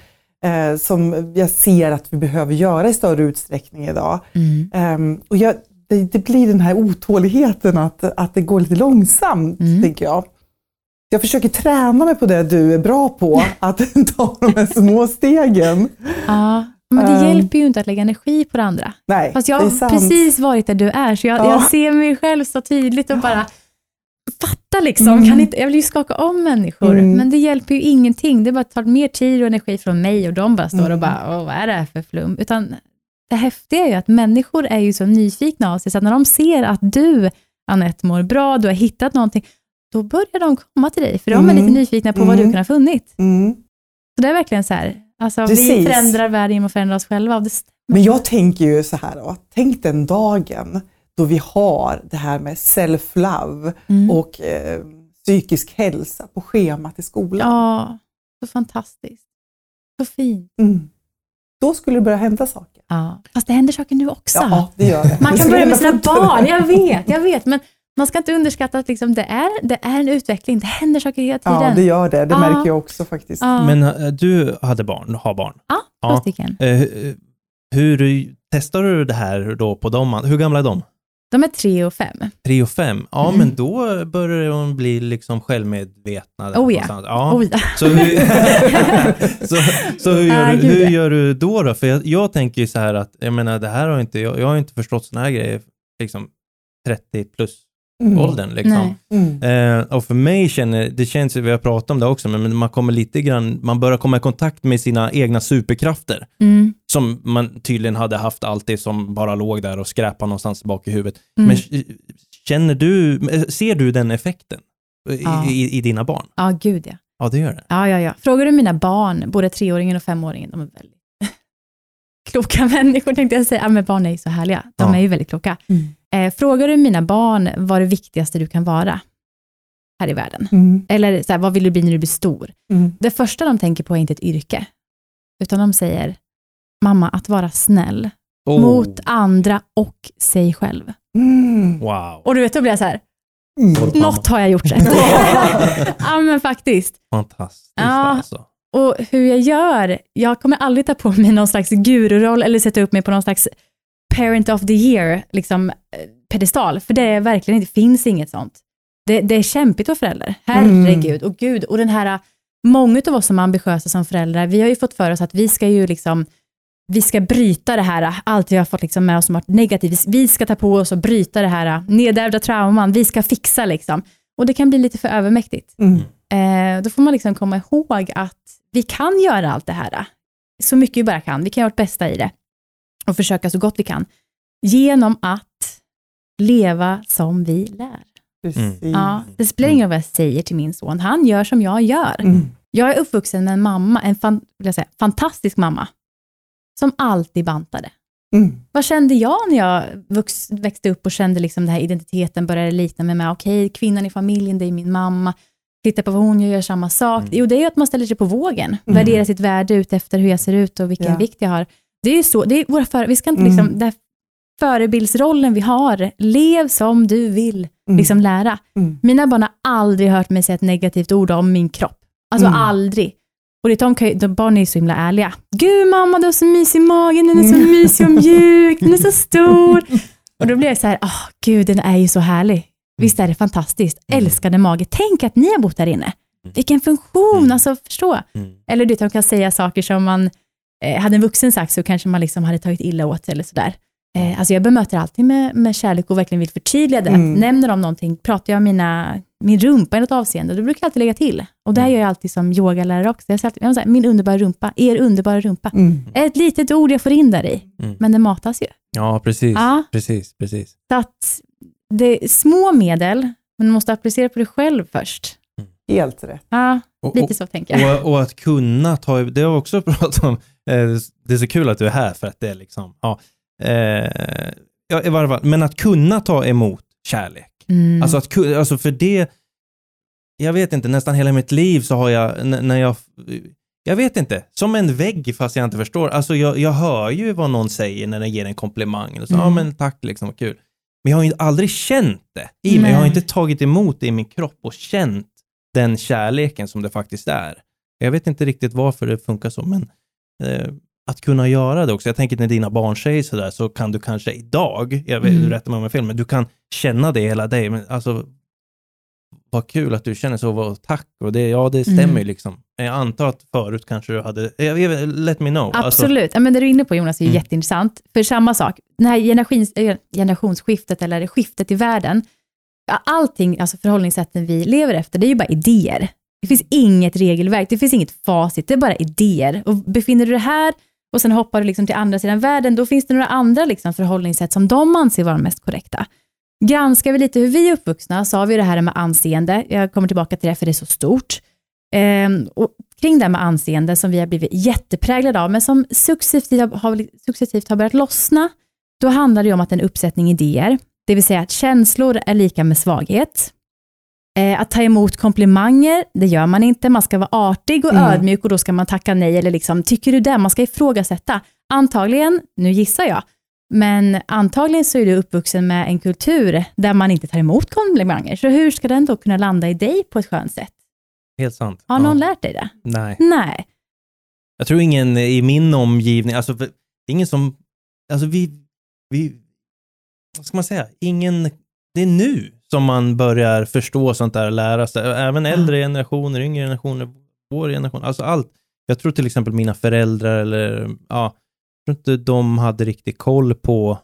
eh, som jag ser att vi behöver göra i större utsträckning idag. Mm. Ehm, och jag, det, det blir den här otåligheten att, att det går lite långsamt, Mm. tänker jag. Jag försöker träna mig på det du är bra på, att ta de här små stegen. Ja, men det Ehm. hjälper ju inte att lägga energi på det andra. Nej, Fast jag har precis varit där du är, så jag, Ja. jag ser mig själv så tydligt och bara fatta liksom. Mm. Kan inte, jag vill ju skaka om människor, Mm. men det hjälper ju ingenting. Det bara tar mer tid och energi från mig och de bara står Mm. och bara, Åh, vad är det här för flum? Utan det häftiga är ju att människor är ju så nyfikna av sig, så att när de ser att du, Anette, mår bra, du har hittat någonting, då börjar de komma till dig, för de är Mm. lite nyfikna på vad du Mm. kan ha funnit. Mm. Så det är verkligen så här, alltså, vi förändrar världen genom att förändra oss själva. Och det stämmer. Men jag tänker ju så här då, tänk den dagen då vi har det här med self-love Mm. och eh, psykisk hälsa på schemat i skolan. Ja, så fantastiskt. Så fint. Mm. Då skulle det börja hända saker. Ja. Fast det händer saker nu också. Ja, det gör det. Man kan börja med sina barn, jag vet, jag vet. Men man ska inte underskatta att liksom det, är, det är en utveckling, det händer saker hela tiden. Ja, det gör det. Det Ja. märker jag också faktiskt. Ja. Men eh, du hade barn, har barn. ja, två Ja. stycken. Eh, hur testar du det här då på dem? Hur gamla är de? De är tre och fem. Tre och fem? Ja, Mm. men då börjar de bli liksom självmedvetna. Oh ja. ja. Oj, ja. Så hur, så, så hur, gör, du, hur gör du då? då? För jag, jag tänker ju så här att, jag menar det här har inte, jag, jag har inte förstått såna här grejer, liksom 30 plus Mm. åldern liksom. Mm. Eh, och för mig känner, det känns, vi har pratat om det också, men man kommer lite grann, man börjar komma i kontakt med sina egna superkrafter. Mm. Som man tydligen hade haft alltid som bara låg där och skräpade någonstans bak i huvudet. Mm. Men känner du, ser du den effekten i, Ja. i, i dina barn? Ja, gud ja. Ja, det gör det. Ja, ja, ja. Frågar du mina barn, både treåringen och femåringen, de är väldigt kloka människor tänkte jag säga. Ja, men barn är ju så härliga. De Ja. är ju väldigt kloka. Mm. Eh, frågar du mina barn vad det viktigaste du kan vara här i världen? Mm. Eller så här, vad vill du bli när du blir stor? Mm. Det första de tänker på är inte ett yrke, utan de säger, mamma, att vara snäll Oh, mot andra och sig själv. Mm. Wow. Och du vet, då blir jag så här, Mm. något har jag gjort rätt. ja, men faktiskt. Fantastiskt Ja. alltså. Och hur jag gör, jag kommer aldrig ta på mig någon slags gururoll eller sätta upp mig på någon slags parent of the year liksom, eh, pedestal, för det är verkligen inte, finns inget sånt. Det, det är kämpigt att vara förälder, herregud. Och gud, och den här, många av oss som är ambitiösa som föräldrar, vi har ju fått för oss att vi ska ju liksom, vi ska bryta det här, allt vi har fått liksom med oss som varit negativt, vi ska ta på oss och bryta det här nedärvda trauman, vi ska fixa liksom. Och det kan bli lite för övermäktigt. Mm. Eh, då får man liksom komma ihåg att vi kan göra allt det här, så mycket vi bara kan. Vi kan göra vårt bästa i det och försöka så gott vi kan, genom att leva som vi lär. Precis. Ja, det spelar ingen roll vad jag säger till min son, han gör som jag gör. Mm. Jag är uppvuxen med en mamma, en fan, säga, fantastisk mamma, som alltid bantade. Mm. Vad kände jag när jag vux, växte upp och kände liksom den här identiteten började likna mig med, okej, kvinnan i familjen, det är min mamma. Titta på vad hon gör, gör samma sak. Jo, det är ju att man ställer sig på vågen, Mm. värderar sitt värde ut efter hur jag ser ut och vilken Ja. vikt jag har. Det är ju så, det är våra för, vi ska inte Mm. liksom, den här förebildsrollen vi har, lev som du vill Mm. liksom lära. Mm. Mina barn har aldrig hört mig säga ett negativt ord om min kropp. Alltså Mm. aldrig. Och det, de, kan, de barn är så himla ärliga. Gud mamma, du har så mysig magen, den är så Mm. mysig och mjuk, den är så stor. Och då blir jag så här, åh gud den är ju så härlig. Visst är det fantastiskt? Mm. Älskade mage. Tänk att ni har bott där inne. Vilken funktion, Mm. alltså förstå. Mm. Eller du de kan säga saker som man, eh, hade en vuxen sagt så kanske man liksom hade tagit illa åt sig eller sådär. Eh, alltså jag bemöter alltid med, med kärlek och verkligen vill förtydliga det. Mm. Nämner de någonting, pratar jag om mina, min rumpa i något avseende, då brukar jag alltid lägga till. Och det här Mm. gör jag alltid som yogalärare också. Jag säger alltid, min underbara rumpa, er underbara rumpa. Mm. Ett litet ord jag får in där i, Mm. men det matas ju. Ja, precis. Ja. Precis, precis. Så att det är små medel, men du måste applicera på dig själv först. Helt rätt. Ja, Och, lite och, så tänker jag. och, och att kunna ta, det har vi också pratat om, det är så kul att du är här för att det är liksom, ja, eh, ja i varje fall, men att kunna ta emot kärlek Mm. Alltså, att, alltså för det, jag vet inte, nästan hela mitt liv så har jag, när jag, jag vet inte, som en vägg fast jag inte förstår. Alltså jag, jag hör ju vad någon säger när den ger en komplimang. Eller så, Mm. Ja men tack liksom, vad kul. Men jag har ju aldrig känt det i mig. Nej. Jag har inte tagit emot det i min kropp och känt den kärleken som det faktiskt är. Jag vet inte riktigt varför det funkar så, men eh, att kunna göra det också. Jag tänker när dina barn säger sådär så kan du kanske idag, jag vet, Mm. du rättar mig om jag fel, men du kan känna det hela dig. Men alltså, vad kul att du känner så, vad tack. Och det, ja, det stämmer Mm. ju liksom. Jag antar att förut kanske du hade, let me know. Alltså, Absolut. ja, men det du är inne på Jonas är Mm. jätteintressant. För samma sak, det här generations, eh, generationsskiftet eller skiftet i världen, allting, alltså förhållningssätten vi lever efter, det är ju bara idéer. Det finns inget regelverk, det finns inget facit, det är bara idéer. Och befinner du dig här och sen hoppar du liksom till andra sidan världen, då finns det några andra liksom förhållningssätt som de anser vara mest korrekta. Granskar vi lite hur vi är uppvuxna så har vi det här med anseende. Jag kommer tillbaka till det för det är så stort. Ehm, och kring det här med anseende som vi har blivit jättepräglade av, men som successivt har, successivt har börjat lossna, då handlar det om att en uppsättning idéer, det vill säga att känslor är lika med svaghet. Eh, att ta emot komplimanger, det gör man inte. Man ska vara artig och Mm. ödmjuk och då ska man tacka nej eller liksom, tycker du det? Man ska ifrågasätta. Antagligen, nu gissar jag, men antagligen så är du uppvuxen med en kultur där man inte tar emot komplimanger. Så hur ska den då kunna landa i dig på ett skönt sätt? Helt sant. Har Ja. någon lärt dig det? Nej. Nej. Jag tror ingen i min omgivning, alltså ingen som, alltså vi, vi, vad ska man säga, ingen, det är nu som man börjar förstå sånt där och lära sig. Även äldre generationer, yngre generationer, vår generation, alltså allt. Jag tror till exempel mina föräldrar eller, ja, jag tror inte de hade riktigt koll på,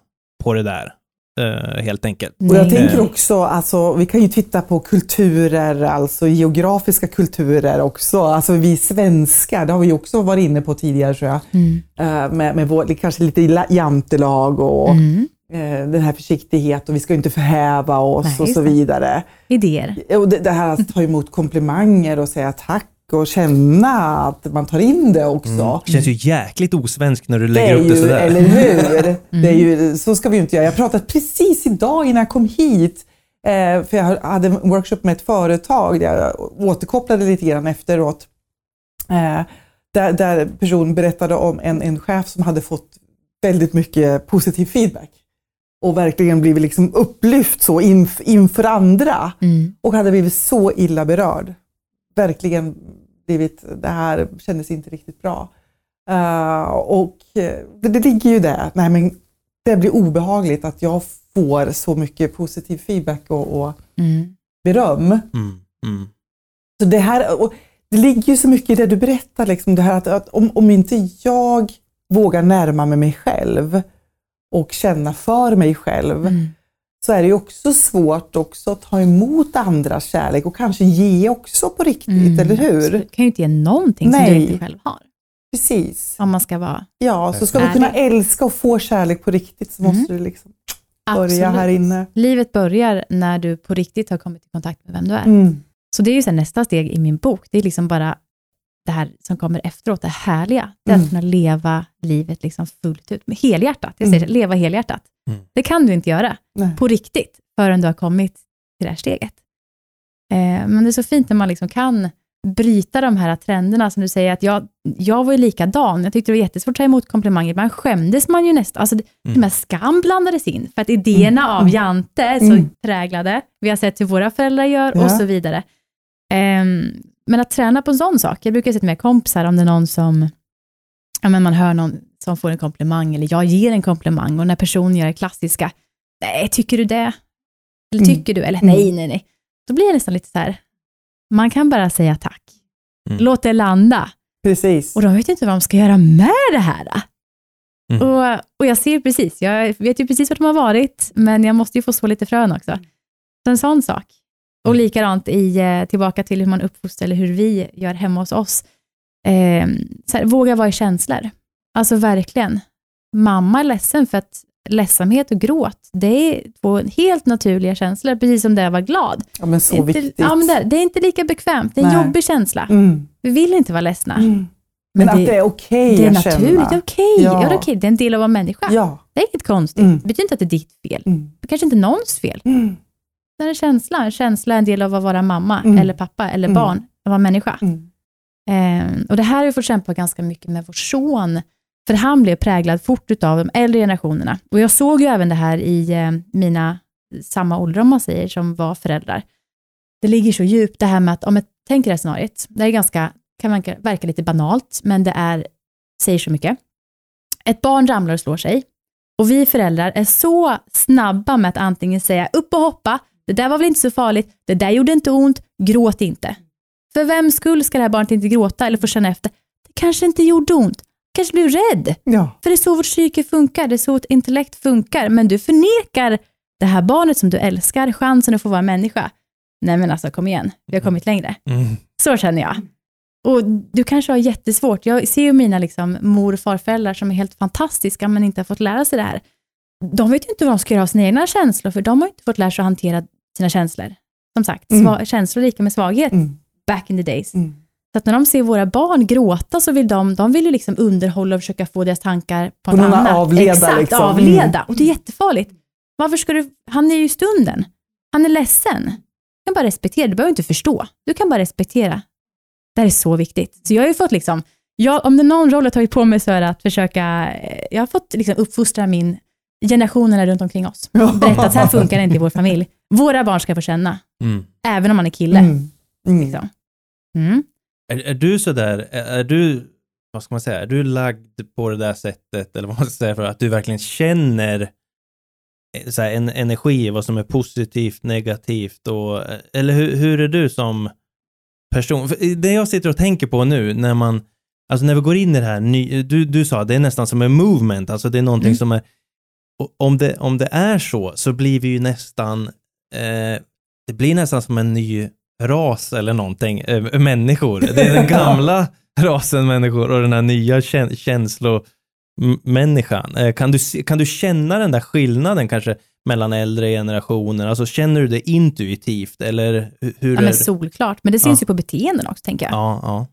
på det där, eh, helt enkelt. Och jag tänker också, alltså, vi kan ju titta på kulturer, alltså geografiska kulturer också. Alltså vi svenskar, det har vi också varit inne på tidigare tror jag, Mm. eh, med, med vår, kanske lite la- jantelag och Mm. Eh, den här försiktighet och vi ska inte förhäva oss Nej, och så det. vidare. Idéer. Och det, det här att ta emot komplimanger och säga tack och känna att man tar in det också. Mm. Känns ju jäkligt osvenskt när du Det lägger är upp det ju, sådär. eller hur? Det är ju, så ska vi ju inte göra. Jag pratade precis idag innan jag kom hit, eh, för jag hade en workshop med ett företag där jag återkopplade lite grann efteråt. Eh, där, där personen berättade om en, en chef som hade fått väldigt mycket positiv feedback och verkligen blivit liksom upplyft så inf, inför andra Mm. och hade blivit så illa berörd. Verkligen blivit, det här kändes inte riktigt bra. Eh, och eh, det, det ligger ju där, nej men det blir obehagligt att jag får så mycket positiv feedback och, och Mm. beröm. Mm, mm. Så det, här, och det ligger ju så mycket i det du berättar, liksom det här att, att om, om inte jag vågar närma mig mig själv och känna för mig själv, Mm. så är det ju också svårt också att ta emot andras kärlek och kanske ge också på riktigt, Mm. eller hur? Du kan ju inte ge någonting som Nej. du inte själv har. Precis. Om man ska vara Ja, så ska du kunna älska och få kärlek på riktigt så Mm. måste du liksom börja absolut. här inne. Livet börjar när du på riktigt har kommit i kontakt med vem du är. Mm. Så det är ju nästa steg i min bok. Det är liksom bara det här som kommer efteråt, det härliga. Det är Mm. att kunna leva livet liksom fullt ut, med helhjärtat. Jag säger Mm. leva helhjärtat. Mm. Det kan du inte göra Nej. på riktigt förrän du har kommit till det här steget. Eh, men det är så fint när man liksom kan bryta de här trenderna som du säger att jag, jag var ju likadan. Jag tyckte det var jättesvårt att ta emot komplimanger. Man skämdes man ju nästan. Alltså, Mm. Till och skam blandades in för att idéerna av Jante är så Mm. präglade. Vi har sett hur våra föräldrar gör och Ja. så vidare. Ehm, men att träna på en sån sak. Jag brukar säga till mina kompisar om det är någon som, ja men man hör någon som får en komplimang eller jag ger en komplimang och när personen gör det klassiska, nej, tycker du det? Eller Mm. tycker du? Eller Mm. nej, nej, nej. Då blir det nästan lite så här, man kan bara säga tack. Mm. Låt det landa. Precis. Och de vet inte vad de ska göra med det här. Mm. Och, och jag ser precis, jag vet ju precis vart de har varit, men jag måste ju få så lite frön också. Så en sån sak. Och Mm. likadant i, eh, tillbaka till hur man uppfostrar, eller hur vi gör hemma hos oss. Eh, här, våga vara i känslor. Alltså verkligen. Mamma är ledsen för att ledsamhet och gråt, det är två helt naturliga känslor, precis som det är att vara glad. Ja, men så inte, viktigt. ja, men det, det är inte lika bekvämt, det är en Nej. jobbig känsla. Mm. Vi vill inte vara ledsna. Mm. Men, att det är okej det är naturligt, det är okej. Ja. Ja. det, är okej. det är en del av att vara människa. Ja. Det är inget konstigt. Mm. Det betyder inte att det är ditt fel. Mm. Det kanske inte är någons fel. Det är en känsla. En känsla är en del av att vara mamma, Mm. eller pappa, eller Mm. barn, att vara människa. Mm. Eh, och det här har vi fått kämpa ganska mycket med vår son, för han blev präglad fort av de äldre generationerna. Och jag såg ju även det här i eh, mina samma ålder, om man säger, som var föräldrar. Det ligger så djupt det här med att, om jag tänker det här scenariet, det är ganska, kan verka, verka lite banalt, men det är, säger så mycket. Ett barn ramlar och slår sig, och vi föräldrar är så snabba med att antingen säga upp och hoppa, det där var väl inte så farligt, det där gjorde inte ont, gråt inte. För vem skull ska det här barnet inte gråta eller få känna efter? Det kanske inte gjorde ont, kanske blir rädd. Ja. För det är så vårt psyke funkar, det är så vårt intellekt funkar. Men du förnekar det här barnet som du älskar chansen att få vara människa. Nej men alltså kom igen, vi har kommit längre. Mm. Så känner jag. Och du kanske har jättesvårt. Jag ser ju mina liksom, mor och farföräldrar som är helt fantastiska men inte har fått lära sig det här. De vet ju inte vad de ska göra av sina egna känslor för de har inte fått lära sig att hantera sina känslor. Som sagt, Mm. känslor lika med svaghet Mm. back in the days. Mm. Så att när de ser våra barn gråta så vill de, de vill ju liksom underhålla och försöka få deras tankar på, något annat. avleda, Exakt, liksom. avleda. Mm. Och det är jättefarligt. Varför ska du, han är ju i stunden. Han är ledsen. Du kan bara respektera, du behöver inte förstå. Du kan bara respektera. Det här är så viktigt. Så jag har ju fått liksom, jag, om det är någon roll jag tagit på mig så är det att försöka, eh, jag har fått liksom uppfostra min, generationerna runt omkring oss. Berätta att så här funkar det inte i vår familj. Våra barn ska få känna, Mm. även om man är kille. Mm. Mm. Liksom. Mm. Är, är du sådär, är, är du, vad ska man säga, är du lagd på det där sättet, eller vad man ska säga, för att du verkligen känner eh, så här, en energi, vad som är positivt, negativt och, eh, eller hur, hur är du som person? För det jag sitter och tänker på nu, när man, alltså när vi går in i det här, ny, du, du sa det är nästan som en movement, alltså det är någonting Mm. som är, och om det, om det är så, så blir vi ju nästan, eh, det blir nästan som en ny ras eller någonting, eh, människor. Det är den gamla rasen människor och den här nya kä- känslomänniskan. Eh, kan, du, kan du känna den där skillnaden kanske mellan äldre generationer? Alltså känner du det intuitivt eller hu- hur Ja, men solklart. Men det syns Ja. ju på beteenden också, tänker jag. Ja, ja.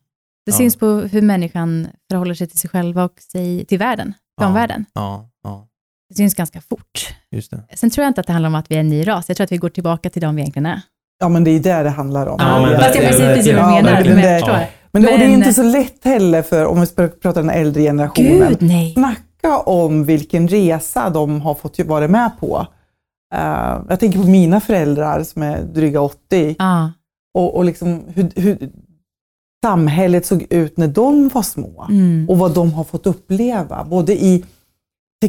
Det ja. syns på hur människan förhåller sig till sig själva och sig, till världen, till omvärlden. Ja, ja, Det syns ganska fort. just det. Sen tror jag inte att det handlar om att vi är en ny ras. Jag tror att vi går tillbaka till de vi egentligen är. Ja, men det är det det handlar om. Ja, men Fast jag precis vad du menar, men jag Det- förstår. ja. Men, och det är inte så lätt heller för, om vi ska prata den äldre generationen, Gud, nej. snacka om vilken resa de har fått vara med på. Eh, jag tänker på mina föräldrar som är dryga 80 Ja, och, och liksom hur, hur samhället såg ut när de var små mm. och vad de har fått uppleva, både i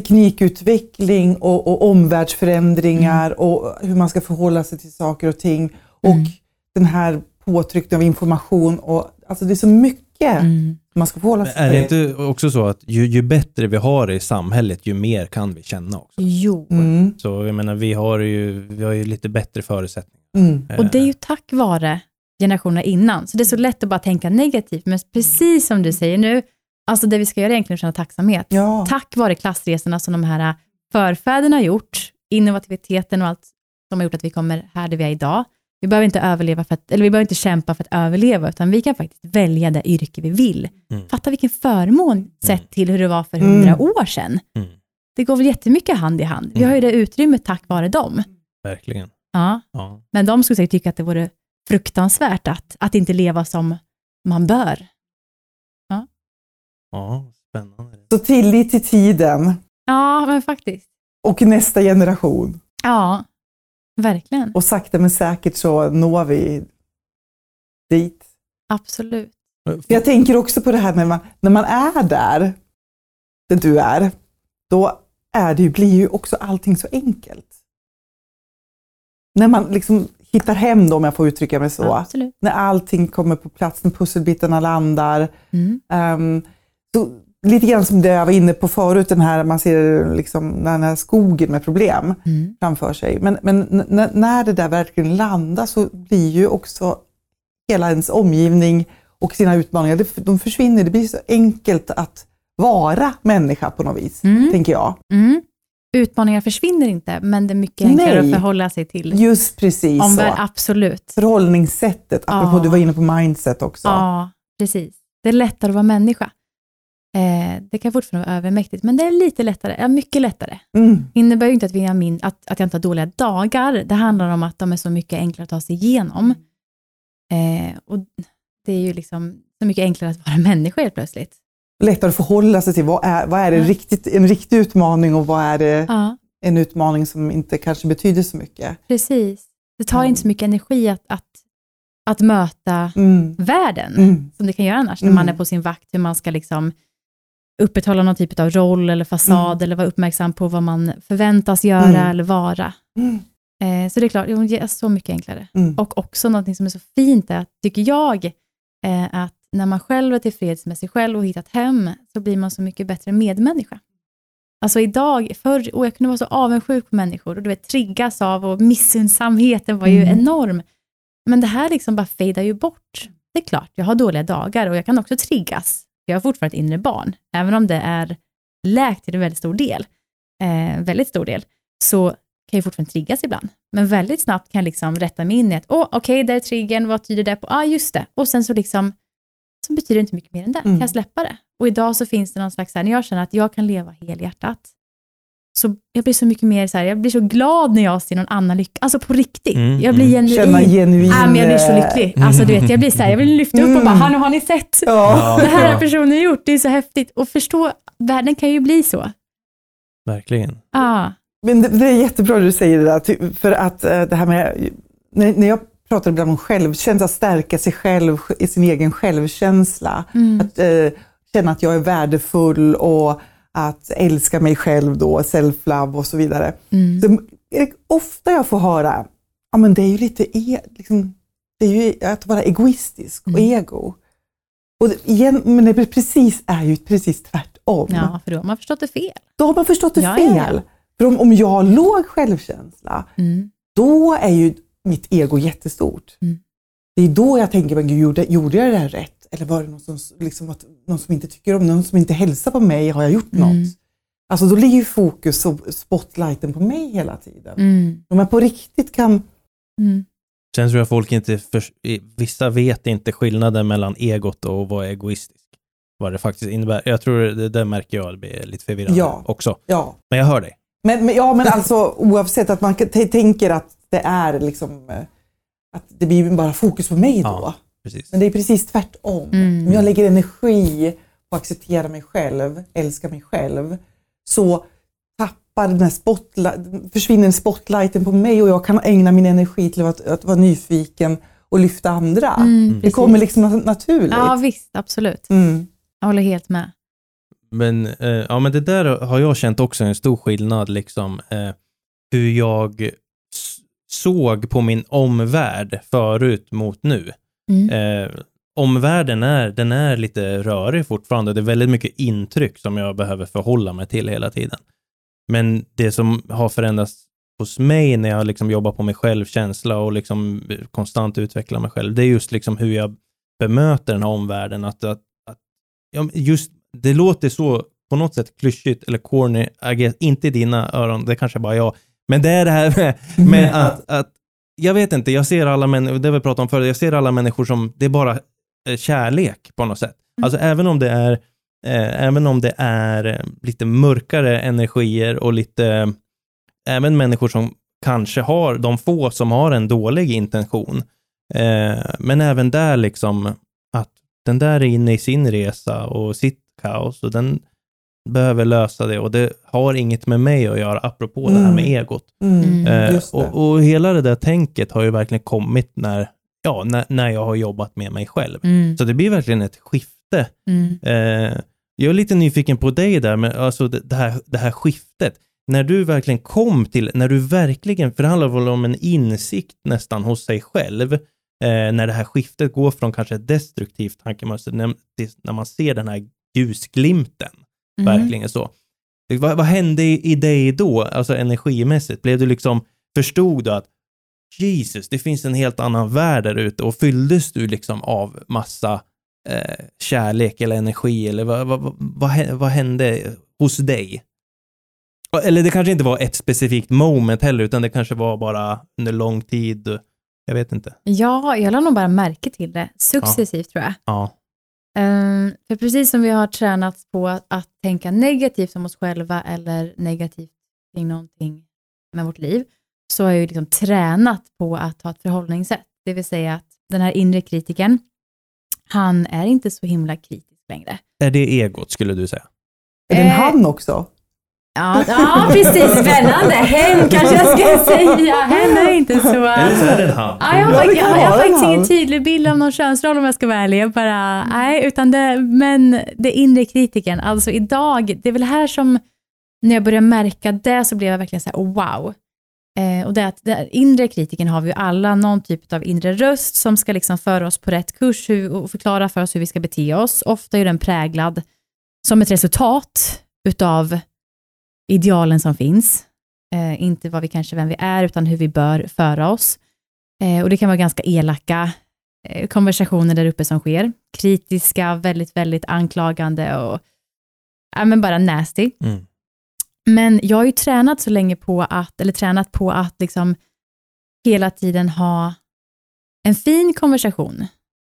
teknikutveckling och, och omvärldsförändringar och hur man ska förhålla sig till saker och ting. Och Mm. den här påtryckningen av information. Och, alltså det är så mycket Mm. man ska förhålla sig är det till. inte också så att ju, ju bättre vi har det i samhället, ju mer kan vi känna också? Jo. Mm, Så jag menar, vi har ju, vi har ju lite bättre förutsättningar. mm, Och det är ju tack vare generationerna innan. Så det är så lätt att bara tänka negativt. Men precis som du säger nu, alltså det vi ska göra är egentligen att känna tacksamhet. ja. Tack vare klassresorna som de här förfäderna har gjort, innovativiteten och allt som har gjort att vi kommer här där vi är idag. Vi behöver inte överleva för att, eller vi behöver inte kämpa för att överleva, utan vi kan faktiskt välja det yrke vi vill. Mm. Fatta vilken förmån sett till hur det var för Mm. hundra år sedan. Mm. Det går väl jättemycket hand i hand. Vi Mm. har ju det utrymmet tack vare dem. Verkligen. Ja. Ja. Men de skulle säkert tycka att det vore fruktansvärt att, att inte leva som man bör. Ja, spännande. Så tillit till tiden Ja, men faktiskt. och nästa generation. Ja, verkligen. Och sakta men säkert så når vi dit. Absolut. För Jag tänker också på det här med man, när man är där, där du är, då är det ju, blir ju också allting så enkelt. När man liksom hittar hem då, om jag får uttrycka mig så. Absolut. När allting kommer på plats, när pusselbitarna landar. Mm. Ehm, så, lite grann som det jag var inne på förut, den här, man ser liksom, den här skogen med problem Mm. framför sig. Men, men när det där verkligen landar så blir ju också hela ens omgivning och sina utmaningar, det, de försvinner. Det blir så enkelt att vara människa på något vis, Mm. tänker jag. Mm. Utmaningar försvinner inte, men det är mycket enklare Nej. att förhålla sig till. Just precis Omvärld, så. absolut. Förhållningssättet, apropå Ja. du var inne på mindset också. Ja, precis. Det är lättare att vara människa. Eh, det kan fortfarande vara övermäktigt, men det är lite lättare, ja, mycket lättare. Mm. innebär ju inte att, vi har min, att, att jag inte har dåliga dagar. Det handlar om att de är så mycket enklare att ta sig igenom. Eh, och det är ju liksom så mycket enklare att vara människa helt plötsligt. Lättare att förhålla sig till vad är, vad är det Ja. riktigt, en riktig utmaning och vad är det Ja, en utmaning som inte kanske betyder så mycket. precis. Det tar Mm. inte så mycket energi att, att, att möta Mm. världen, Mm. som det kan göra annars, när man Mm. är på sin vakt, hur man ska liksom upprätthålla någon typ av roll eller fasad, Mm. eller vara uppmärksam på vad man förväntas göra Mm. eller vara. Mm. Eh, så det är klart, det är så mycket enklare. Mm. Och också något som är så fint är, att, tycker jag, eh, att när man själv är tillfreds med sig själv och hittat hem, så blir man så mycket bättre medmänniska. Alltså idag, förr, och jag kunde vara så avundsjuk på människor och du vet, triggas av och missundsamheten var ju Mm. enorm. Men det här liksom bara fejdar ju bort. Det är klart, jag har dåliga dagar och jag kan också triggas. Jag har fortfarande ett inre barn, även om det är läkt till en väldigt stor del, eh, väldigt stor del, så kan jag fortfarande triggas ibland. Men väldigt snabbt kan jag liksom rätta mig in i att, åh, okej, där är triggern, vad tyder det på? Ja, ah, just det. Och sen så liksom, så betyder det inte mycket mer än det. Kan Mm. jag släppa det? Och idag så finns det någon slags, här, när jag känner att jag kan leva helhjärtat, så jag blir så mycket mer så här, jag blir så glad när jag ser någon annan lycka, alltså på riktigt. Mm, jag blir mm. Känna genuin. genuin... Ja, men jag blir så eh, lycklig. Alltså du vet, jag blir så här, jag vill lyfta upp och bara, Mm. "Hallå, har ni sett? Ja. Det här har personen gjort, det är så häftigt. Och förstå, världen kan ju bli så. Verkligen. Ja, Men det, det är jättebra du säger det där, för att eh, det här med, när, när jag pratar ibland om självkänsla, att stärka sig själv i sin egen självkänsla, Mm. att eh, känna att jag är värdefull och att älska mig själv då, self-love och så vidare. Mm. Så ofta jag får höra, ja men det är ju lite, e, liksom, det är ju att vara egoistisk och Mm. ego. Och det, igen, men det är precis, är ju precis tvärtom. ja, för då har man förstått det fel. Då har man förstått det Ja, fel. ja. För om, om jag har låg självkänsla, Mm. då är ju mitt ego jättestort. Mm. Det är då jag tänker, men gud, gjorde, gjorde jag det här rätt? Eller var det någon som, liksom, att, någon som inte tycker om någon som inte hälsar på mig? Har jag gjort Mm. något? Alltså då ligger ju fokus och spotlighten på mig hela tiden. Mm. Om jag på riktigt kan... Mm. Sen tror jag folk inte, för, vissa vet inte skillnaden mellan egot och att vara egoistisk. Vad det faktiskt innebär. Jag tror det, det märker jag blir lite förvirrande Ja. också. Ja, Men jag hör dig. men, men, ja, men alltså oavsett att man tänker att det är liksom... eh, Att det blir bara fokus på mig då. Ja. Precis. Men det är precis tvärtom. Mm. Om jag lägger energi på att acceptera mig själv, älska mig själv, så tappar den här spotlight, försvinner spotlighten på mig och jag kan ägna min energi till att, att vara nyfiken och lyfta andra. Mm, Det precis. kommer liksom nat- naturligt. Ja, visst, absolut. Mm. Jag håller helt med. Men, eh, ja, men det där har jag känt också en stor skillnad, liksom, eh, hur jag såg på min omvärld förut mot nu. Mm. Eh, omvärlden är, den är lite rörig fortfarande. Det är väldigt mycket intryck som jag behöver förhålla mig till hela tiden. Men det som har förändrats hos mig när jag liksom jobbar på mig självkänsla och liksom konstant utvecklar mig själv, det är just liksom hur jag bemöter den här omvärlden. Att, att, att, just, det låter så på något sätt klyschigt eller corny, guess, inte i dina öron, det kanske bara jag, men det är det här med, med att, att jag vet inte, jag ser alla människor, det vi pratade om förut, jag ser alla människor som, det är bara eh, kärlek på något sätt. Alltså även om det är, eh, även om det är eh, lite mörkare energier och lite, eh, även människor som kanske har, de få som har en dålig intention, eh, men även där liksom att den där är inne i sin resa och sitt kaos och den behöver lösa det och det har inget med mig att göra, apropå det här Mm. med egot. Mm. Mm. Eh, och, och hela det där tänket har ju verkligen kommit när, ja, när, när jag har jobbat med mig själv. Mm. Så det blir verkligen ett skifte. Mm. Eh, jag är lite nyfiken på dig där, men alltså det, det, här, det här skiftet. När du verkligen kom till, när du verkligen, för det handlar väl om en insikt nästan hos sig själv, eh, när det här skiftet går från kanske ett destruktivt tankemönster, när, till, när man ser den här ljusglimten, Mm. verkligen så. Vad, vad hände i, i dig då, alltså energimässigt? Blev du liksom, förstod du att Jesus, det finns en helt annan värld där ute och fylldes du liksom av massa eh, kärlek eller energi eller vad, vad, vad, vad, hä- vad hände hos dig? Eller det kanske inte var ett specifikt moment heller, utan det kanske var bara under lång tid. Jag vet inte. Ja, jag la nog bara märke till det successivt tror jag. Ja. Um, för precis som vi har tränat på att, att tänka negativt om oss själva eller negativt kring någonting med vårt liv, så har jag ju liksom tränat på att ha ett förhållningssätt. Det vill säga att den här inre kritiken, han är inte så himla kritisk längre. Är det egot skulle du säga? Är det en Eh, han också? Ja, ja precis. Spännande. Hen kanske jag ska säga. Hen är inte så... Eller så är det en han. Ja, jag har, faktiskt, jag, jag har faktiskt ingen tydlig bild av någon könsroll om jag ska vara ärlig. Jag bara, nej, utan det, men det inre kritiken, alltså idag, det är väl här som, när jag började märka det så blev jag verkligen så här, oh, wow. Eh, och det att den inre kritiken har vi ju alla någon typ av inre röst som ska liksom föra oss på rätt kurs hur, och förklara för oss hur vi ska bete oss. Ofta är den präglad som ett resultat utav idealen som finns. Eh, inte vad vi kanske vem vi är, utan hur vi bör föra oss. Eh, och det kan vara ganska elaka eh, konversationer där uppe som sker. Kritiska, väldigt, väldigt anklagande och ja, men bara nasty. Mm. Men jag har ju tränat så länge på att, eller tränat på att liksom hela tiden ha en fin konversation.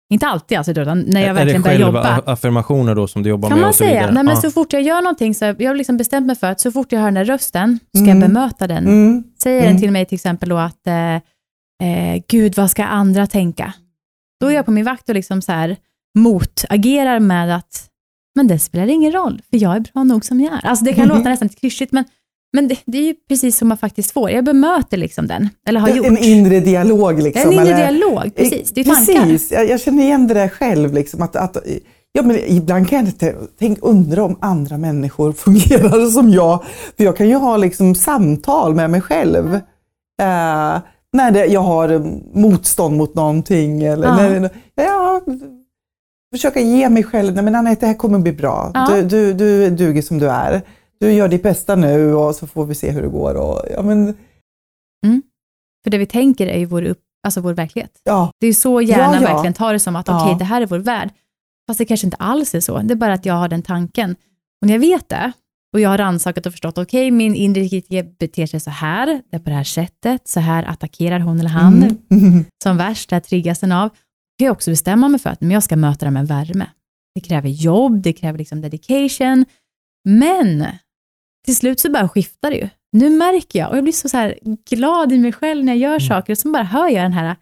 Inte alltid alltså, utan när jag är verkligen det börjar jobba. affirmationer då som du jobbar Kan med man och så säga. Nej, men Ja. så fort jag gör någonting, så jag har liksom bestämt mig för att så fort jag hör den där rösten, ska Mm. jag bemöta den. Mm. Säger Mm. den till mig till exempel då att, eh, eh, gud vad ska andra tänka? Då är jag på min vakt och liksom så här motagerar med att, men det spelar ingen roll, för jag är bra nog som jag är. Alltså det kan låta nästan lite klyschigt, men, men det, det är ju precis som man faktiskt får. Jag bemöter liksom den, eller har gjort. En inre dialog liksom. en inre eller- dialog, precis. Det är tankar. Precis, jag, jag känner igen det där själv. Liksom, att, att, ja, men ibland kan jag inte tänk, undra om andra människor fungerar som jag. För jag kan ju ha liksom, samtal med mig själv. Eh, när det, jag har motstånd mot någonting. Eller Ja. när, ja, försöka ge mig själv, nej men Anette det här kommer bli bra. Ja. Du, du, du duger som du är. Du gör ditt bästa nu och så får vi se hur det går. Och, ja, men, För det vi tänker är ju vår, upp, alltså vår verklighet. ja, Det är så hjärnan Ja, ja. verkligen tar det som att Ja. okej, det här är vår värld. Fast det kanske inte alls är så. Det är bara att jag har den tanken. Och när jag vet det, och jag har rannsakat och förstått, okej, min inre kritiker beter sig så här, det är på det här sättet, så här attackerar hon eller han Mm. som värst, där triggas den av. Då kan jag också bestämma mig för att men jag ska möta det med värme. Det kräver jobb, det kräver liksom dedication, men till slut så bara skiftar det ju. Nu märker jag, och jag blir så, så här glad i mig själv när jag gör saker, och så bara hör jag den här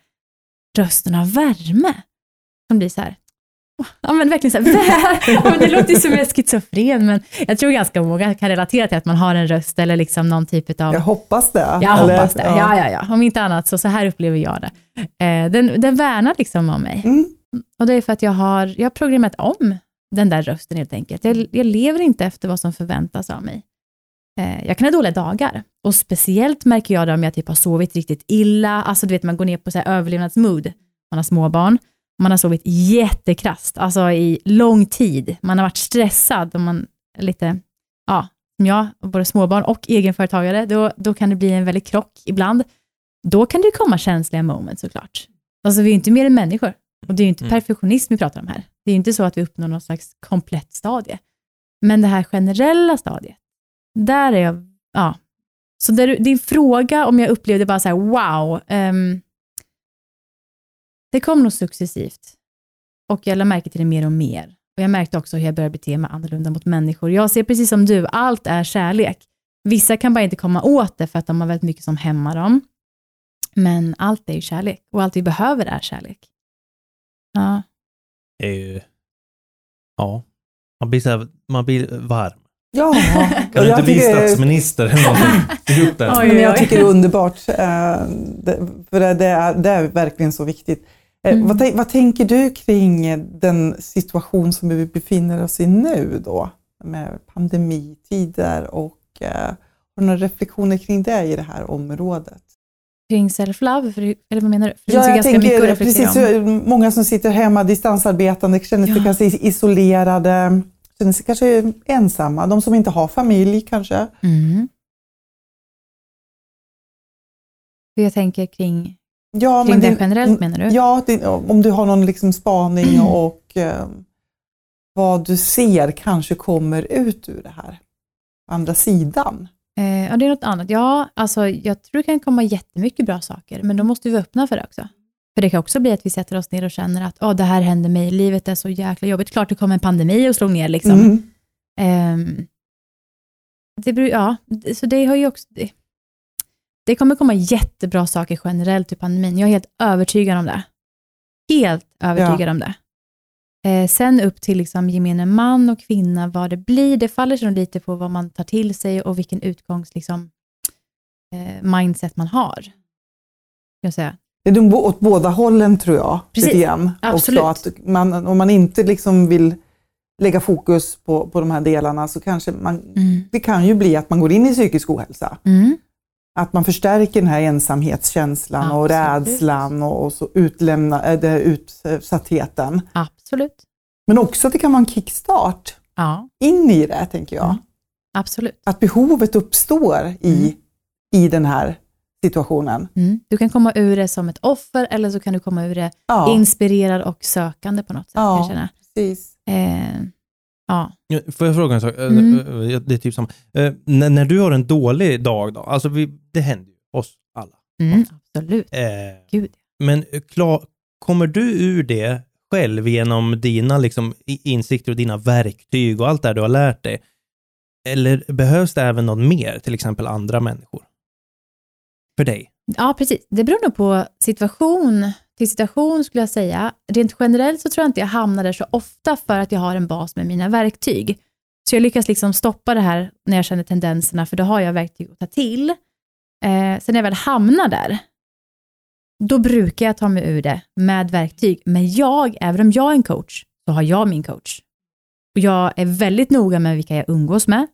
rösten av värme, som blir så här, Ja men verkligen så här, ja, men det låter ju som jag är schizofren, men jag tror ganska många kan relatera till att man har en röst eller liksom någon typ av Jag hoppas det. jag Eller- hoppas det. Ja, ja, ja. Om inte annat så, så här upplever jag det. Eh, den, den värnar liksom om mig. Mm. Och det är för att jag har, jag har programmerat om den där rösten helt enkelt. Jag, jag lever inte efter vad som förväntas av mig. Eh, jag kan ha dåliga dagar. Och speciellt märker jag det om jag typ har sovit riktigt illa. Alltså du vet, man går ner på så här överlevnadsmood. Man har småbarn. Man har sovit jättekrasst, alltså i lång tid. Man har varit stressad och man är lite, ja, som jag, både småbarn och egenföretagare, då, då kan det bli en väldig krock ibland. Då kan det komma känsliga moments såklart. Alltså vi är inte mer än människor. Och det är ju inte Mm. perfektionism vi pratar om här. Det är ju inte så att vi uppnår någon slags komplett stadie. Men det här generella stadiet, där är jag, ja. Så där, din fråga om jag upplevde bara så här, wow, um, det kom nog successivt. Och jag lade märke till det mer och mer. Och jag märkte också hur jag började bete mig annorlunda mot människor. Jag ser precis som du, allt är kärlek. Vissa kan bara inte komma åt det för att de har väldigt mycket som hämmar dem. Men allt är ju kärlek och allt vi behöver är kärlek. Ja, Det är ju... Ja. Man blir, så här, man blir varm. Ja, Kan du inte bli tycker- statsminister eller någonting? Upp. Men jag tycker det är underbart. eh, det- För det är, det är verkligen så viktigt. Eh, Mm. Vad, vad tänker du kring den situation som vi befinner oss i nu då? Med pandemitider och eh, har du några reflektioner kring det i det här området? kring self-love, eller vad menar du? För det finns ju jag ganska mycket att reflektera precis, om. många som sitter hemma distansarbetande känner sig Ja. kanske isolerade, sig kanske ensamma. De som inte har familj kanske. Mm. Jag tänker kring, Ja, kring det det- generellt menar du? Ja, det, om du har någon liksom spaning och eh, vad du ser kanske kommer ut ur det här. Andra sidan. Eh, ja, det är något annat. Ja, alltså jag tror det kan komma jättemycket bra saker, men då måste vi vara öppna för det också. För det kan också bli att vi sätter oss ner och känner att oh, det här händer mig, livet är så jäkla jobbigt. Klart det kommer en pandemi och slår ner. Liksom. Mm. Ehm, det, beror- ja, så det har ju också... Det, det kommer komma jättebra saker generellt ur pandemin. Jag är helt övertygad om det. Helt övertygad om det. Eh, sen upp till liksom gemene man och kvinna, vad det blir, det faller sig lite på vad man tar till sig och vilken utgångs liksom, eh, mindset man har. Jag säga. Det är åt båda hållen tror jag. Precis, lite grann. absolut. Också att man, om man inte liksom vill lägga fokus på, på de här delarna så kanske man, Mm. det kan ju bli att man går in i psykisk ohälsa. Mm. Att man förstärker den här ensamhetskänslan och Absolut. rädslan och, och så utlämna, äh, utsattheten. Absolut. Men också att det kan vara en kickstart Ja, in i det, tänker jag. Mm. absolut. Att behovet uppstår i, Mm. i den här situationen. Mm. Du kan komma ur det som ett offer eller så kan du komma ur det Ja, inspirerad och sökande på något sätt. Ja. kan Jag känna. precis. Eh, ja. Får jag fråga en sak? Eh, Mm. eh, Det är typ som, eh, när, när du har en dålig dag då, alltså vi, det händer ju oss alla. Mm, absolut. Eh, Gud. men klar, kommer du ur det själv genom dina liksom, insikter och dina verktyg och allt det du har lärt dig? Eller behövs det även något mer, till exempel andra människor? För dig? Ja, precis. Det beror nog på situation till situation skulle jag säga. Rent generellt så tror jag inte jag hamnar där så ofta för att jag har en bas med mina verktyg. Så jag lyckas liksom stoppa det här när jag känner tendenserna, för då har jag verktyg att ta till. Eh, sen när jag väl hamnar där, då brukar jag ta mig ur det med verktyg. Men jag, även om jag är en coach, så har jag min coach. Och jag är väldigt noga med vilka jag umgås med.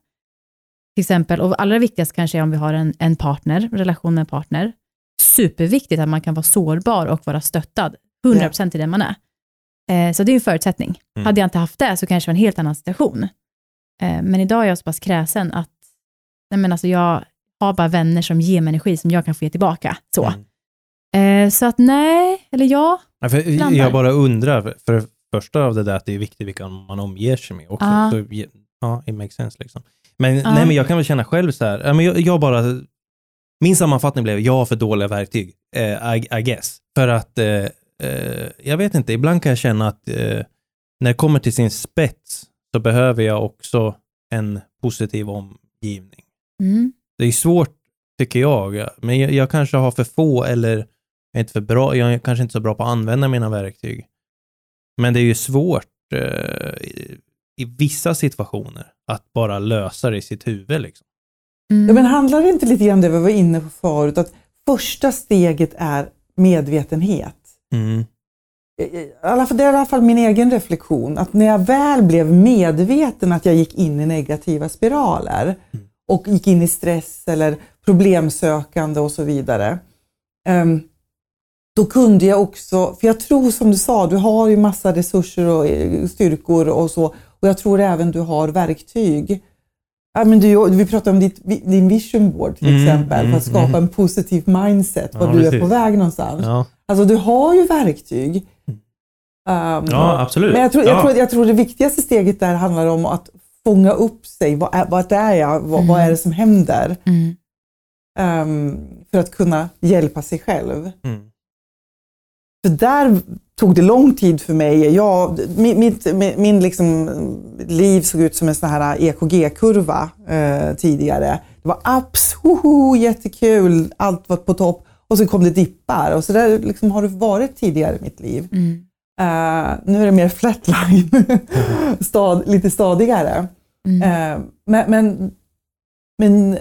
Till exempel, och allra viktigast kanske är om vi har en, en partner, relation med en partner. Superviktigt att man kan vara sårbar och vara stöttad. 100% i den man är. Eh, så det är en förutsättning. Mm. Hade jag inte haft det så kanske det var en helt annan situation. Eh, men idag är jag så pass kräsen att nej men alltså jag har bara vänner som ger mig energi som jag kan få ge tillbaka. Så, Mm. eh, så att nej, eller ja. Ja, för Blandar. jag bara undrar, för- det första av det där att det är viktigt vilka man omger sig med också. Ja. Så, ja, it makes sense liksom. Men, Ja. nej, men jag kan väl känna själv så här, men jag, jag bara, min sammanfattning blev, jag har för dåliga verktyg, eh, I, I guess. För att, eh, eh, jag vet inte, ibland kan jag känna att eh, när det kommer till sin spets så behöver jag också en positiv omgivning. Mm. Det är svårt, tycker jag, men jag, jag kanske har för få eller är inte för bra, jag är kanske inte så bra på att använda mina verktyg. Men det är ju svårt eh, i, vissa situationer att bara lösa det i sitt huvud. Liksom. Mm. Ja, men handlar det inte lite grann om det vi var inne på förut, att första steget är medvetenhet? Mm. Fall- Det är i alla fall min egen reflektion, att när jag väl blev medveten att jag gick in i negativa spiraler och gick in i stress eller problemsökande och så vidare. ehm, Då kunde jag också, för jag tror som du sa, du har ju massa resurser och eh, styrkor och så, och jag tror även du har verktyg. Ja, men du, vi pratade om ditt, din vision board till Mm, exempel, för mm, att skapa en positiv mindset, var Ja, du är precis. på väg någonstans. Ja. Alltså du har ju verktyg. Um, ja, absolut. men jag tror, jag, ja. tror, jag tror det viktigaste steget där handlar om att fånga upp sig. Vad är, vad är jag? Vad, vad är det som händer? Mm. Ehm, för att kunna hjälpa sig själv. Mm. För där tog det lång tid för mig. Jag, min, mitt, min, liksom liv såg ut som en sån här EKG-kurva eh, tidigare. Det var abs, hoho, jättekul, allt var på topp. Och så kom det dippar. Och så där liksom har det varit tidigare i mitt liv. Mm. Eh, nu är det mer flatline, Stad, lite stadigare. Mm. Eh, men, men, men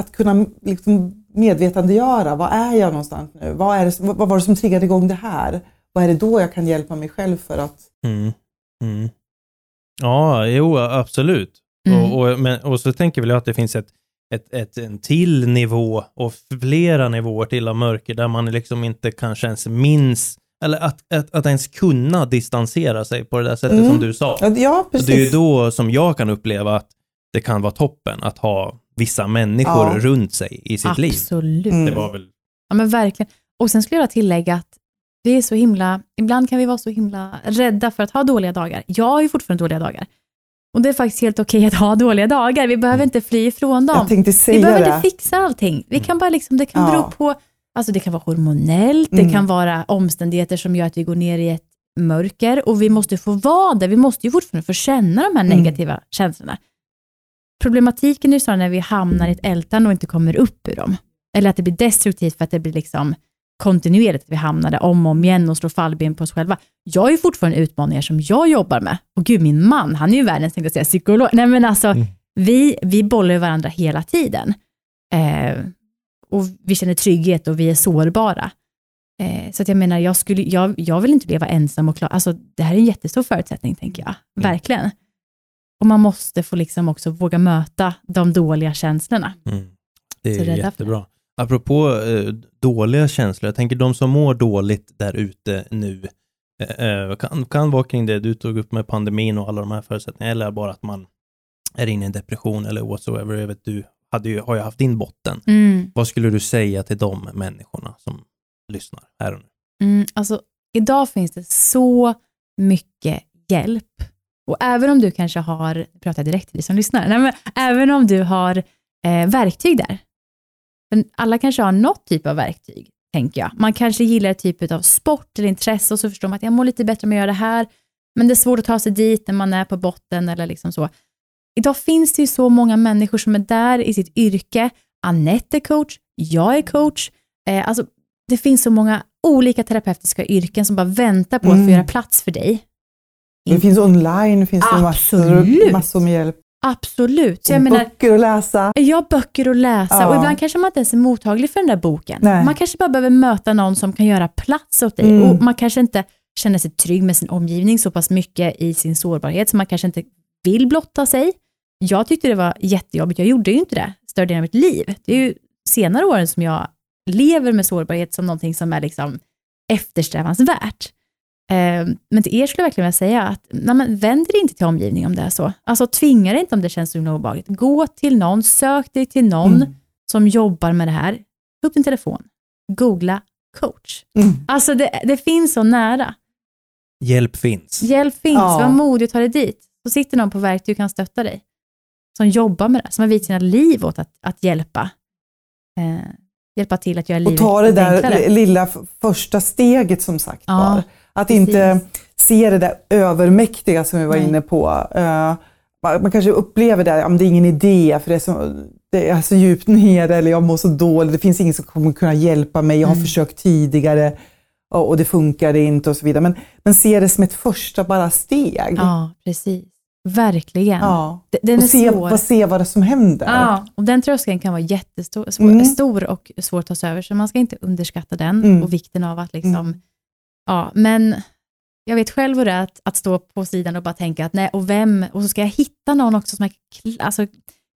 att kunna liksom medvetandegöra, vad är jag någonstans nu? Vad, är det, vad var det som triggade igång det här? Vad är det då jag kan hjälpa mig själv för att... Mm. Mm. Ja, jo, absolut. Mm. Och, och, men, och så tänker väl jag att det finns ett, ett, ett, en till nivå och flera nivåer till av mörker där man liksom inte kanske ens minns, eller att, att, att ens kunna distansera sig på det där sättet Mm. som du sa. Ja, Och det är ju precis. då som jag kan uppleva att det kan vara toppen att ha vissa människor Ja. runt sig i sitt liv. Absolut. Mm. Det var väl... Ja, men verkligen. Och sen skulle jag tillägga att vi är så himla, ibland kan vi vara så himla rädda för att ha dåliga dagar. Jag har ju fortfarande dåliga dagar. Och det är faktiskt helt okej att ha dåliga dagar. Vi behöver inte fly ifrån dem. Vi behöver det. inte fixa allting. Vi kan bara liksom, det kan Ja. bero på Alltså det kan vara hormonellt, det Mm. kan vara omständigheter som gör att vi går ner i ett mörker och vi måste få vara det. Vi måste ju fortfarande få känna de här Mm. negativa känslorna. Problematiken är ju snarare när vi hamnar i ett ältande och inte kommer upp ur dem. Eller att det blir destruktivt för att det blir liksom kontinuerligt att vi hamnar där om och om igen och slår fallben på oss själva. Jag har ju fortfarande utmaningar som jag jobbar med. Och gud, min man, han är ju världens, tänkte jag säga, psykolog. Nej men alltså, Mm. vi, vi bollar varandra hela tiden. Eh, och vi känner trygghet och vi är sårbara. Eh, så att jag menar, jag, skulle, jag, jag vill inte leva ensam och klar. Alltså, det här är en jättestor förutsättning, tänker jag. Mm. Verkligen. Och man måste få liksom också våga möta de dåliga känslorna. Mm. Det är är jättebra. Apropå eh, dåliga känslor, jag tänker de som mår dåligt där ute nu, eh, eh, kan, kan vara kring det du tog upp med pandemin och alla de här förutsättningarna, eller bara att man är inne i en depression eller whatsoever. Jag vet, du hade ju, har ju haft din botten. Mm. Vad skulle du säga till de människorna som lyssnar här och nu? Mm, alltså, idag finns det så mycket hjälp. Och även om du kanske har, pratar direkt till dig som lyssnar, nej, men även om du har eh, verktyg där. Men alla kanske har något typ av verktyg, tänker jag. Man kanske gillar typ av sport eller intresse och så förstår man att jag mår lite bättre om jag gör det här, men det är svårt att ta sig dit när man är på botten eller liksom så. Idag finns det ju så många människor som är där i sitt yrke. Anette är coach, jag är coach. Eh, alltså, det finns så många olika terapeutiska yrken som bara väntar på att få Mm. göra plats för dig. Det finns online, finns det massor, massor med hjälp. Absolut. Så Och jag menar, böcker att läsa. jag har böcker att läsa Ja. och ibland kanske man inte ens är mottaglig för den där boken. Nej. Man kanske bara behöver möta någon som kan göra plats åt dig Mm. och man kanske inte känner sig trygg med sin omgivning så pass mycket i sin sårbarhet så man kanske inte vill blotta sig. Jag tyckte det var jättejobbigt, jag gjorde ju inte det större delen av mitt liv. Det är ju senare åren som jag lever med sårbarhet som någonting som är liksom eftersträvansvärt. Eh, Men till er skulle jag verkligen vilja säga att nej men, vänd dig inte till omgivningen om det är så. Alltså tvinga dig inte om det känns så obehagligt. Gå till någon, sök dig till någon Mm. som jobbar med det här. Ta upp din telefon, googla coach. Mm. Alltså det, det finns så nära. Hjälp finns. Hjälp finns, Ja. var modig och ta dig dit. Så sitter någon på verktyg och kan stötta dig. Som jobbar med det, som har vikt sina liv åt att, att hjälpa. Eh, hjälpa till att göra Och livet ta det där enklare. lilla första steget som sagt Ja, var. Att precis. inte se det där övermäktiga som vi var Nej. inne på. Eh, man kanske upplever det, ja, det är ingen idé för det är, så, det är så djupt nere eller jag mår så dåligt, det finns ingen som kommer kunna hjälpa mig, jag har Mm. försökt tidigare och, och det funkar inte och så vidare. Men, men se det som ett första bara steg. Ja, precis. Verkligen. Ja. Den är Och se, svår. vad, se vad det är som händer. Ja, och den tröskeln kan vara jättestor svår, Mm. stor och svår att ta sig över, så man ska inte underskatta den Mm. och vikten av att liksom, Mm ja, men jag vet själv hur det är att, att stå på sidan och bara tänka att nej, och vem, och så ska jag hitta någon också som jag kl- alltså,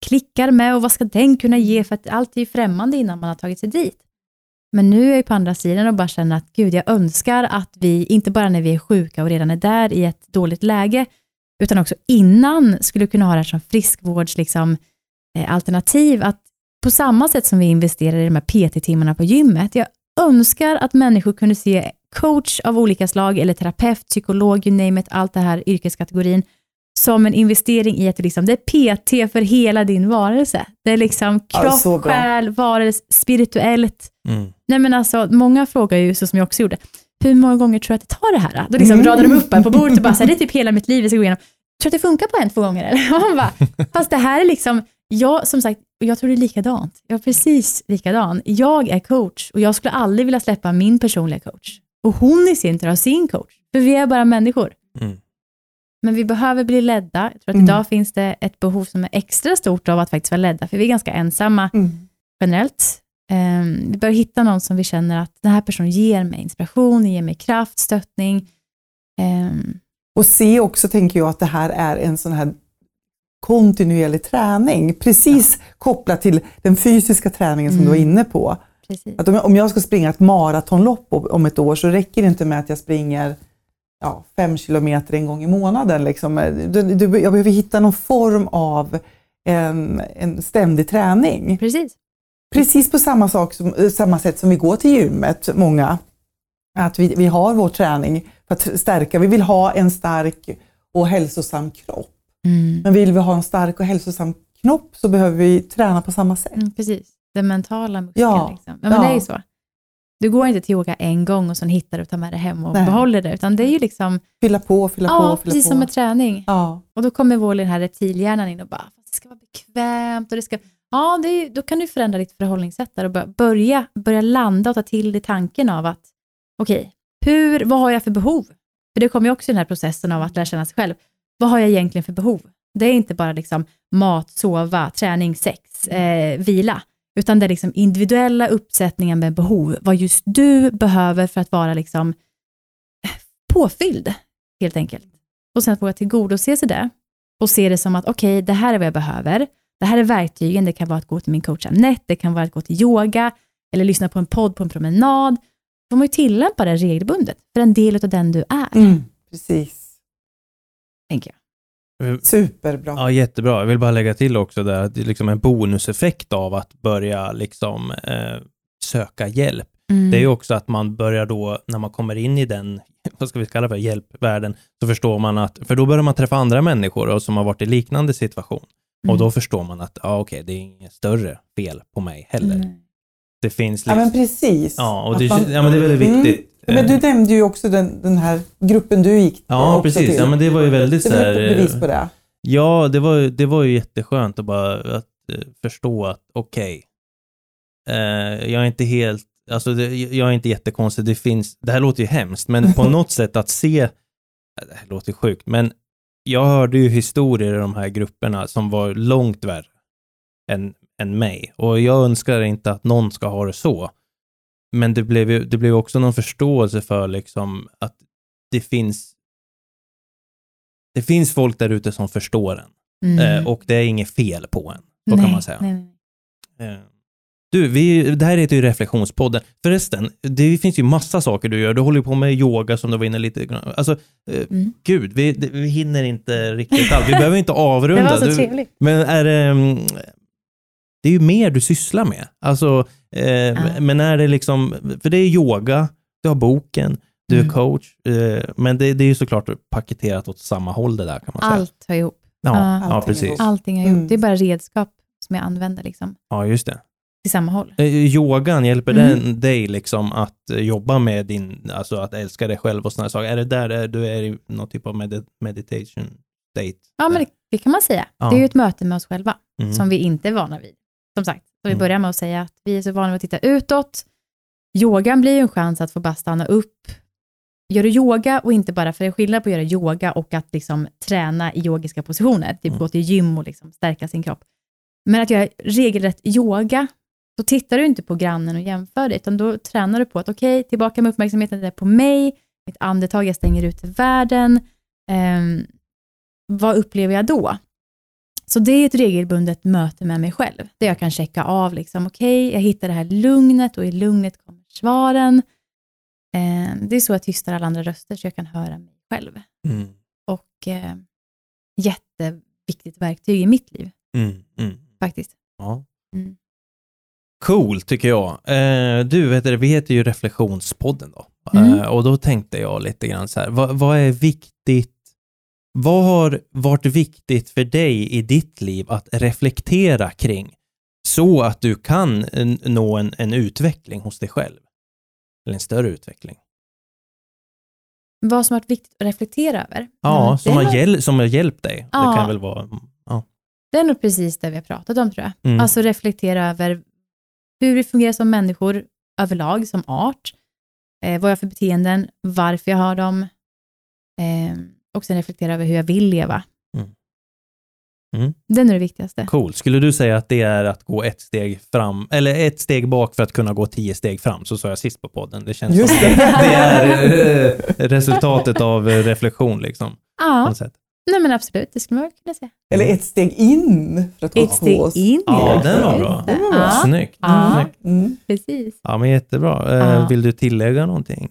klickar med och vad ska den kunna ge, för att allt är ju främmande innan man har tagit sig dit. Men nu är jag på andra sidan och bara känner att gud, jag önskar att vi, inte bara när vi är sjuka och redan är där i ett dåligt läge, utan också innan skulle kunna ha det här som friskvårds, liksom, eh, alternativ, att på samma sätt som vi investerar i de här PT-timmarna på gymmet, jag önskar att människor kunde se coach av olika slag, eller terapeut, psykolog, you name it, allt det här yrkeskategorin, som en investering i att det, liksom, det är PT för hela din varelse. Det är liksom Ja, kropp, bra. själ, varelse, spirituellt. Mm. Nej men alltså, många frågar ju, så som jag också gjorde, hur många gånger tror du att det tar det här? Då liksom Mm. radar de upp här på bordet och bara, så här, det är typ hela mitt liv vi ska gå igenom. Tror du att det funkar på en, två gånger eller? Och Man bara, fast det här är liksom, jag som sagt, jag tror det är likadant. Jag är precis likadan. Jag är coach och jag skulle aldrig vilja släppa min personliga coach. Och hon i sin tur har sin coach. För vi är bara människor. Mm. Men vi behöver bli ledda. Jag tror att Mm. idag finns det ett behov som är extra stort av att faktiskt vara ledda, för vi är ganska ensamma Mm. generellt. Um, vi behöver hitta någon som vi känner att den här personen ger mig inspiration, ger mig kraft, stöttning. Ehm, Och se också, tänker jag, att det här är en sån här kontinuerlig träning, precis kopplat till den fysiska träningen som Mm. du var inne på. Precis. Att om, jag, om jag ska springa ett maratonlopp om om ett år så räcker det inte med att jag springer ja, fem kilometer en gång i månaden. Liksom. Du, du, jag behöver hitta någon form av en, en ständig träning. precis. Precis på samma, sak som, eh, samma sätt som vi går till gymmet, många. Att vi, vi har vår träning för att stärka. Vi vill ha en stark och hälsosam kropp. Mm. Men vill vi ha en stark och hälsosam knopp så behöver vi träna på samma sätt. Mm, precis. Den mentala muskeln. Ja, Liksom. Ja, men ja. det är ju så. Du går inte till yoga en gång och sen hittar du och tar med det hem och Nej. behåller det, utan det är ju liksom, Fylla på, fylla ja, på, fylla precis på. som med träning. Ja. Och då kommer vår den här reptilhjärnan in och bara, "Fast det ska vara bekvämt och det ska, ja, det är, då kan du förändra ditt förhållningssätt där och bör- börja, börja landa och ta till dig tanken av att, okej, hur, vad har jag för behov? För det kommer ju också i den här processen av att lära känna sig själv. Vad har jag egentligen för behov? Det är inte bara liksom mat, sova, träning, sex, eh, vila, utan det är liksom individuella uppsättningar med behov, vad just du behöver för att vara liksom eh, påfylld, helt enkelt. Och sen att våga tillgodose sig det och se det som att okej, det här är vad jag behöver. Det här är verktygen. Det kan vara att gå till min coach Anette, det kan vara att gå till yoga eller lyssna på en podd på en promenad. Då får man ju tillämpa det regelbundet för en del av den du är, Mm, precis. tänker jag. Superbra. Ja, jättebra. Jag vill bara lägga till också där att det är liksom en bonuseffekt av att börja liksom eh, söka hjälp. Mm. Det är ju också att man börjar då, när man kommer in i den, vad ska vi kalla det för, hjälpvärlden, så förstår man att, för då börjar man träffa andra människor och som har varit i liknande situation. Mm. Och då förstår man att, ja okej, det är inget större fel på mig heller. Mm. Det finns Ja, liksom, men precis. ja, och det, man- ja, men det är väldigt Mm. viktigt. Men du nämnde ju också den, den här gruppen du gick Ja, precis. till. Ja, men det var ju väldigt det så är här, ett bevis på det. Ja, det var, det var ju jätteskönt att bara att, eh, förstå att okej, eh, jag är inte helt, alltså det, jag är inte jättekonstig, det finns, det här låter ju hemskt, men på något sätt att se, eh, det här låter sjukt, men jag hörde ju historier i de här grupperna som var långt värre än, än mig. Och jag önskar inte att någon ska ha det så. Men det blev ju det blev också någon förståelse för liksom att det finns det finns folk där ute som förstår en. Mm. Eh, och det är inget fel på en. Så nej, kan man säga. Nej. Eh, Du, vi, det här heter ju Reflektionspodden. Förresten, det finns ju massa saker du gör. Du håller på med yoga som du var inne lite grann. Alltså, eh, Mm. gud, vi, det, vi hinner inte riktigt allt. Vi behöver inte Det avrunda. var så Du- trevligt. men är det... mm, Det är ju mer du sysslar med. Alltså, eh, Ja. men är det liksom... För det är yoga, du har boken, du är Mm. coach. Eh, men det, det är ju såklart paketerat åt samma håll det där kan man säga. Allt hör ihop. Ja, Ja. ja, precis. ihop. Allting har ihop. Mm. Det är bara redskap som jag använder liksom, Ja, just det. till samma håll. Eh, Yogan, hjälper Mm. den dig liksom att eh, jobba med din, alltså att älska dig själv och sådana saker? Är det där du är i någon typ av med meditation state? Ja, men det, det kan man säga. Ja. Det är ju ett möte med oss själva, Mm. som vi inte är vana vid. Som sagt, så vi Mm. börjar med att säga att vi är så vana att titta utåt. Yogan blir ju en chans att få bara stanna upp. Gör du yoga och inte bara, för det är skillnad på att göra yoga och att liksom träna i yogiska positioner, typ Mm. gå till gym och liksom stärka sin kropp. Men att göra regelrätt yoga, då tittar du inte på grannen och jämför det, utan då tränar du på att okej, tillbaka med uppmärksamheten där på mig, mitt andetag, jag stänger ut världen. Ehm, vad upplever jag då? Så det är ett regelbundet möte med mig själv, där jag kan checka av, liksom, okej, jag hittar det här lugnet och i lugnet kommer svaren. Eh, det är så jag tystar alla andra röster, så jag kan höra mig själv. Mm. Och eh, jätteviktigt verktyg i mitt liv, Mm. Mm. faktiskt. Ja. Mm. Cool tycker jag. Eh, du, vet vi heter ju Reflektionspodden då. Mm. Eh, och då tänkte jag lite grann så här, vad, vad är viktigt? Vad har varit viktigt för dig i ditt liv att reflektera kring så att du kan nå en, en utveckling hos dig själv? Eller en större utveckling? Vad som har varit viktigt att reflektera över? Ja, Mm, som, det, har hjäl- som har hjälpt dig. Det Ja. kan väl vara... Ja. det är nog precis det vi har pratat om, tror jag. Mm. Alltså reflektera över hur vi fungerar som människor överlag, som art. Eh, vad jag har för beteenden, varför jag har dem. Eh, och sen reflektera över hur jag vill leva. Mm. Mm. Det är det viktigaste. Cool. Skulle du säga att det är att gå ett steg fram, eller ett steg bak för att kunna gå tio steg fram? Så sa jag sist på podden. Det känns Just som det. det är eh, resultatet av eh, reflektion liksom. På Ja, något sätt. nej men absolut, det skulle man kunna säga. Eller ett steg in för att gå Ett steg oss. in. Ja, den var bra. Den var bra. Ja, Snyggt. Ja. Snyggt. Mm. precis. Ja, men jättebra. Eh, Ja. Vill du tillägga någonting?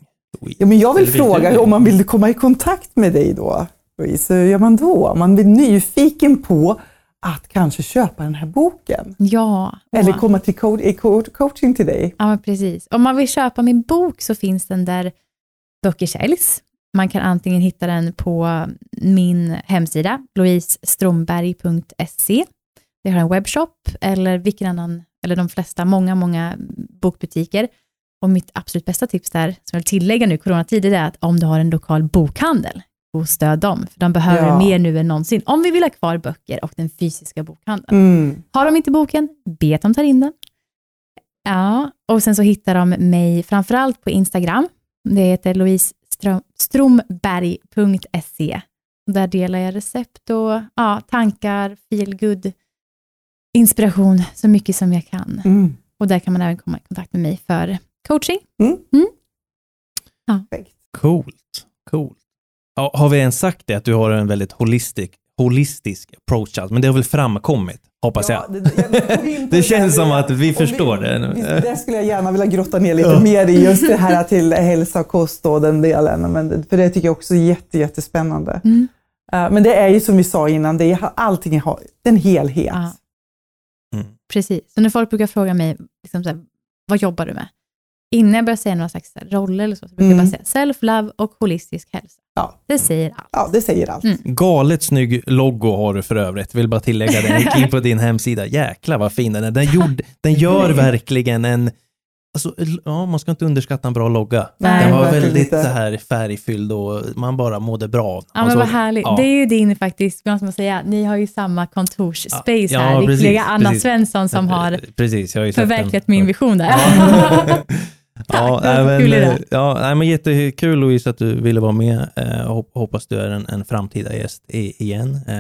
Ja, men jag vill Eller fråga om man vill komma i kontakt med dig då, Louise, hur gör man då? Man blir nyfiken på att kanske köpa den här boken Ja. eller komma till co- coaching till dig. Ja, men precis. Om man vill köpa min bok så finns den där böcker säljs. Man kan antingen hitta den på min hemsida, louisestromberg.se. Det har en webbshop eller vilken annan, eller de flesta, många, många bokbutiker. Och mitt absolut bästa tips där, som jag vill tillägga nu i coronatider, är att om du har en lokal bokhandel, gå och stöd dem, för de behöver Ja. mer nu än någonsin, om vi vill ha kvar böcker och den fysiska bokhandeln. Mm. Har de inte boken, be att de tar in den. Ja, och sen så hittar de mig framförallt på Instagram. Det heter Louise Ström, stromberg.se. Där delar jag recept och ja, tankar, feel good, inspiration, så mycket som jag kan. Mm. Och där kan man även komma i kontakt med mig för coaching. Perfekt. Coolt. Coolt. Ja, har vi ens sagt det, att du har en väldigt holistisk, holistisk approach, alltså, men det har väl framkommit, hoppas jag. det, jag- jag- Det känns som att vi förstår det. vi- Det skulle jag gärna vilja grotta ner lite mer i, just det här till hälsa och kost och den delen. Men, det- för det tycker jag också är jätte, jättespännande. Mm. Eh, Men det är ju som vi sa innan, det är, allting har det är en helhet. Ja. Mm. Precis. Så när folk brukar fråga mig, liksom så här, vad jobbar du med? Innan jag börjar säga några slags roller eller så, så brukar Mm. jag bara säga self-love och holistisk hälsa. Ja. Det säger allt. Ja, det säger allt. Mm. Galet snygg logo har du för övrigt. Vill bara tillägga det. Jag gick in på din hemsida. Jäklar vad fin den är. Den, gjord, den gör verkligen en... Alltså, ja, man ska inte underskatta en bra logga. Nej, den var väldigt inte. så här färgfylld och man bara mådde bra den. Ja, Alltså, men vad härligt. ja. Det är ju din faktiskt, ska man säga, ni har ju samma kontorsspace Ja, här. precis, kollega Anna precis. Svensson som har Precis, jag har ju sett förverkligat den. min vision där. Ja, Tack, kul men, idé. eh, ja, nej, men jättekul Louise att du ville vara med. Eh, hop- hoppas du är en, en framtida gäst i, igen. Eh,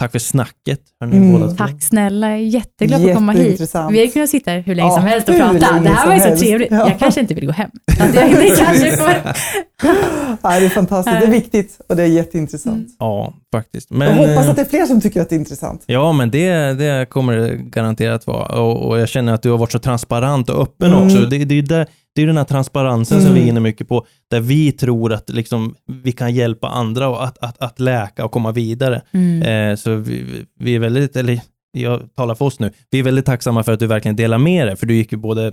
tack för snacket. Mm. Tack snälla, jag är jätteglad för att komma hit. Vi har kunnat sitta här hur länge Ja, som helst och prata. Det här var ju så trevligt. Ja. Jag kanske inte vill gå hem. Jag, det kanske får... Ja, det är fantastiskt, det är viktigt och det är jätteintressant. Ja, faktiskt. Jag Men, hoppas eh, att det är fler som tycker att det är intressant. Ja, men det, det kommer det garanterat vara. Och, och jag känner att du har varit så transparent och öppen Mm. också. Det, det, är där, det är den här transparensen som Mm. vi är inne mycket på, där vi tror att liksom, vi kan hjälpa andra och att, att, att läka och komma vidare. Mm. Eh, så vi, vi är väldigt, eller jag talar för oss nu, vi är väldigt tacksamma för att du verkligen delar med dig, för du gick ju både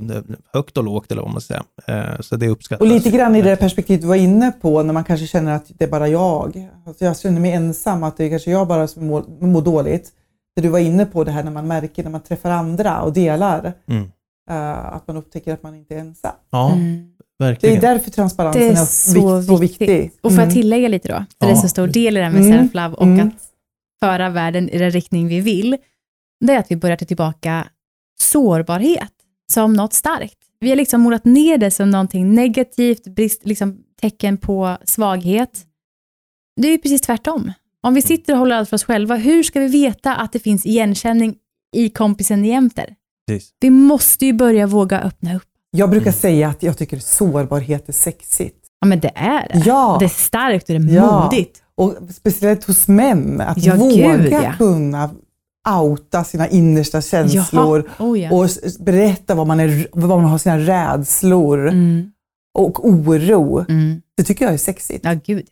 högt och lågt, eller vad man säga. Eh, så det uppskattas. Och lite grann i det perspektivet du var inne på, när man kanske känner att det är bara jag. Alltså jag känner mig ensam, att det är kanske jag bara som mår, mår dåligt. Det du var inne på, det här när man märker när man träffar andra och delar, Mm. Eh, att man upptäcker att man inte är ensam. Ja, Mm. Det är verkligen. därför transparensen Det är är, så så viktigt. viktig. Och får Mm. jag tillägga lite då, för det är Ja. så stor del i det här med Mm. self-love och Mm. att föra världen i den riktning vi vill, det är att vi börjar ta tillbaka sårbarhet som något starkt. Vi har liksom målat ner det som någonting negativt, brist, liksom tecken på svaghet. Det är ju precis tvärtom. Om vi sitter och håller allt för oss själva, hur ska vi veta att det finns igenkänning i kompisen jämter? Precis. Vi måste ju börja våga öppna upp. Jag brukar Mm. säga att jag tycker sårbarhet är sexigt. Ja, men det är det. Ja, Det är starkt och det är Ja. modigt. och speciellt hos män. Att Ja, våga gud, ja. kunna outa sina innersta känslor. Oh, ja. och berätta vad man, är, vad man har sina rädslor Mm, och oro. mm. Det tycker jag är sexigt. Ja, gud.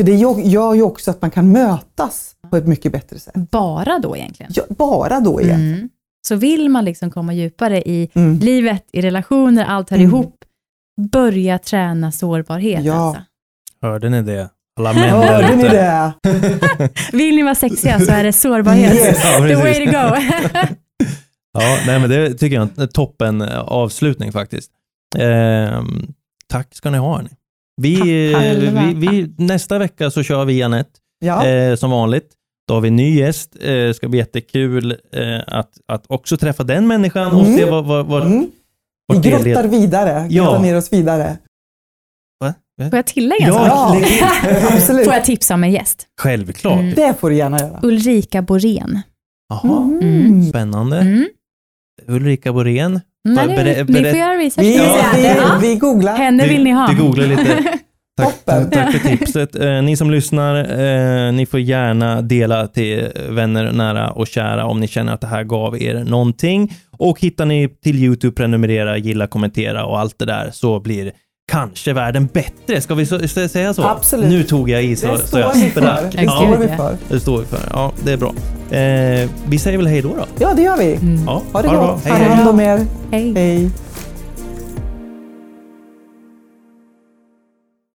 För det gör ju också att man kan mötas på ett mycket bättre sätt. Bara då egentligen. Ja, bara då igen. Mm. Så vill man liksom komma djupare i Mm. livet, i relationer, allt hör Mm. ihop, börja träna sårbarhet. Ja. Alltså. Hörde ni det? Alla män Hörde ni det? Vill ni vara sexiga så är det sårbarhet. Yes. Ja, The way to go. Ja, nej, men det tycker jag är en toppen eh, avslutning faktiskt. Ehm, tack ska ni ha. Hörni. Vi, Tack eh, vi, vi, nästa vecka så kör vi Anette Ja. eh, som vanligt. Då har vi en ny gäst. Eh, Det ska bli jättekul eh, att, att också träffa den människan och Mm. se vad, vad, vad, Mm. Vi grottar vidare, Ja. grottar ner oss vidare. Va? Får jag tillägga en Ja, sak? Får jag tipsa om en gäst? Självklart. Mm. Det får du gärna göra. Ulrika Borén. Jaha, Mm. spännande. Mm. Ulrika Borén. Nej, Ber- ni får göra research. Vi, vi, vi googlar. Henne vill ni ha. Du googlar lite. Tack, tack, tack för tipset. Eh, ni som lyssnar, eh, ni får gärna dela till vänner, nära och kära om ni känner att det här gav er någonting. Och hittar ni till YouTube, prenumerera, gilla, kommentera och allt det där så blir kanske världen bättre. Ska vi så, säga så? Absolut. Nu tog jag i så, Det så står jag vi för. sprack. Det Ja. står vi Ja. för. Det står vi för. Ja, det är bra. Eh, vi säger väl hej då då. Ja, det gör vi. Mm. Ja, Ha det bra. gott. Hej, Ta hej. hand om er. Hej. Hej.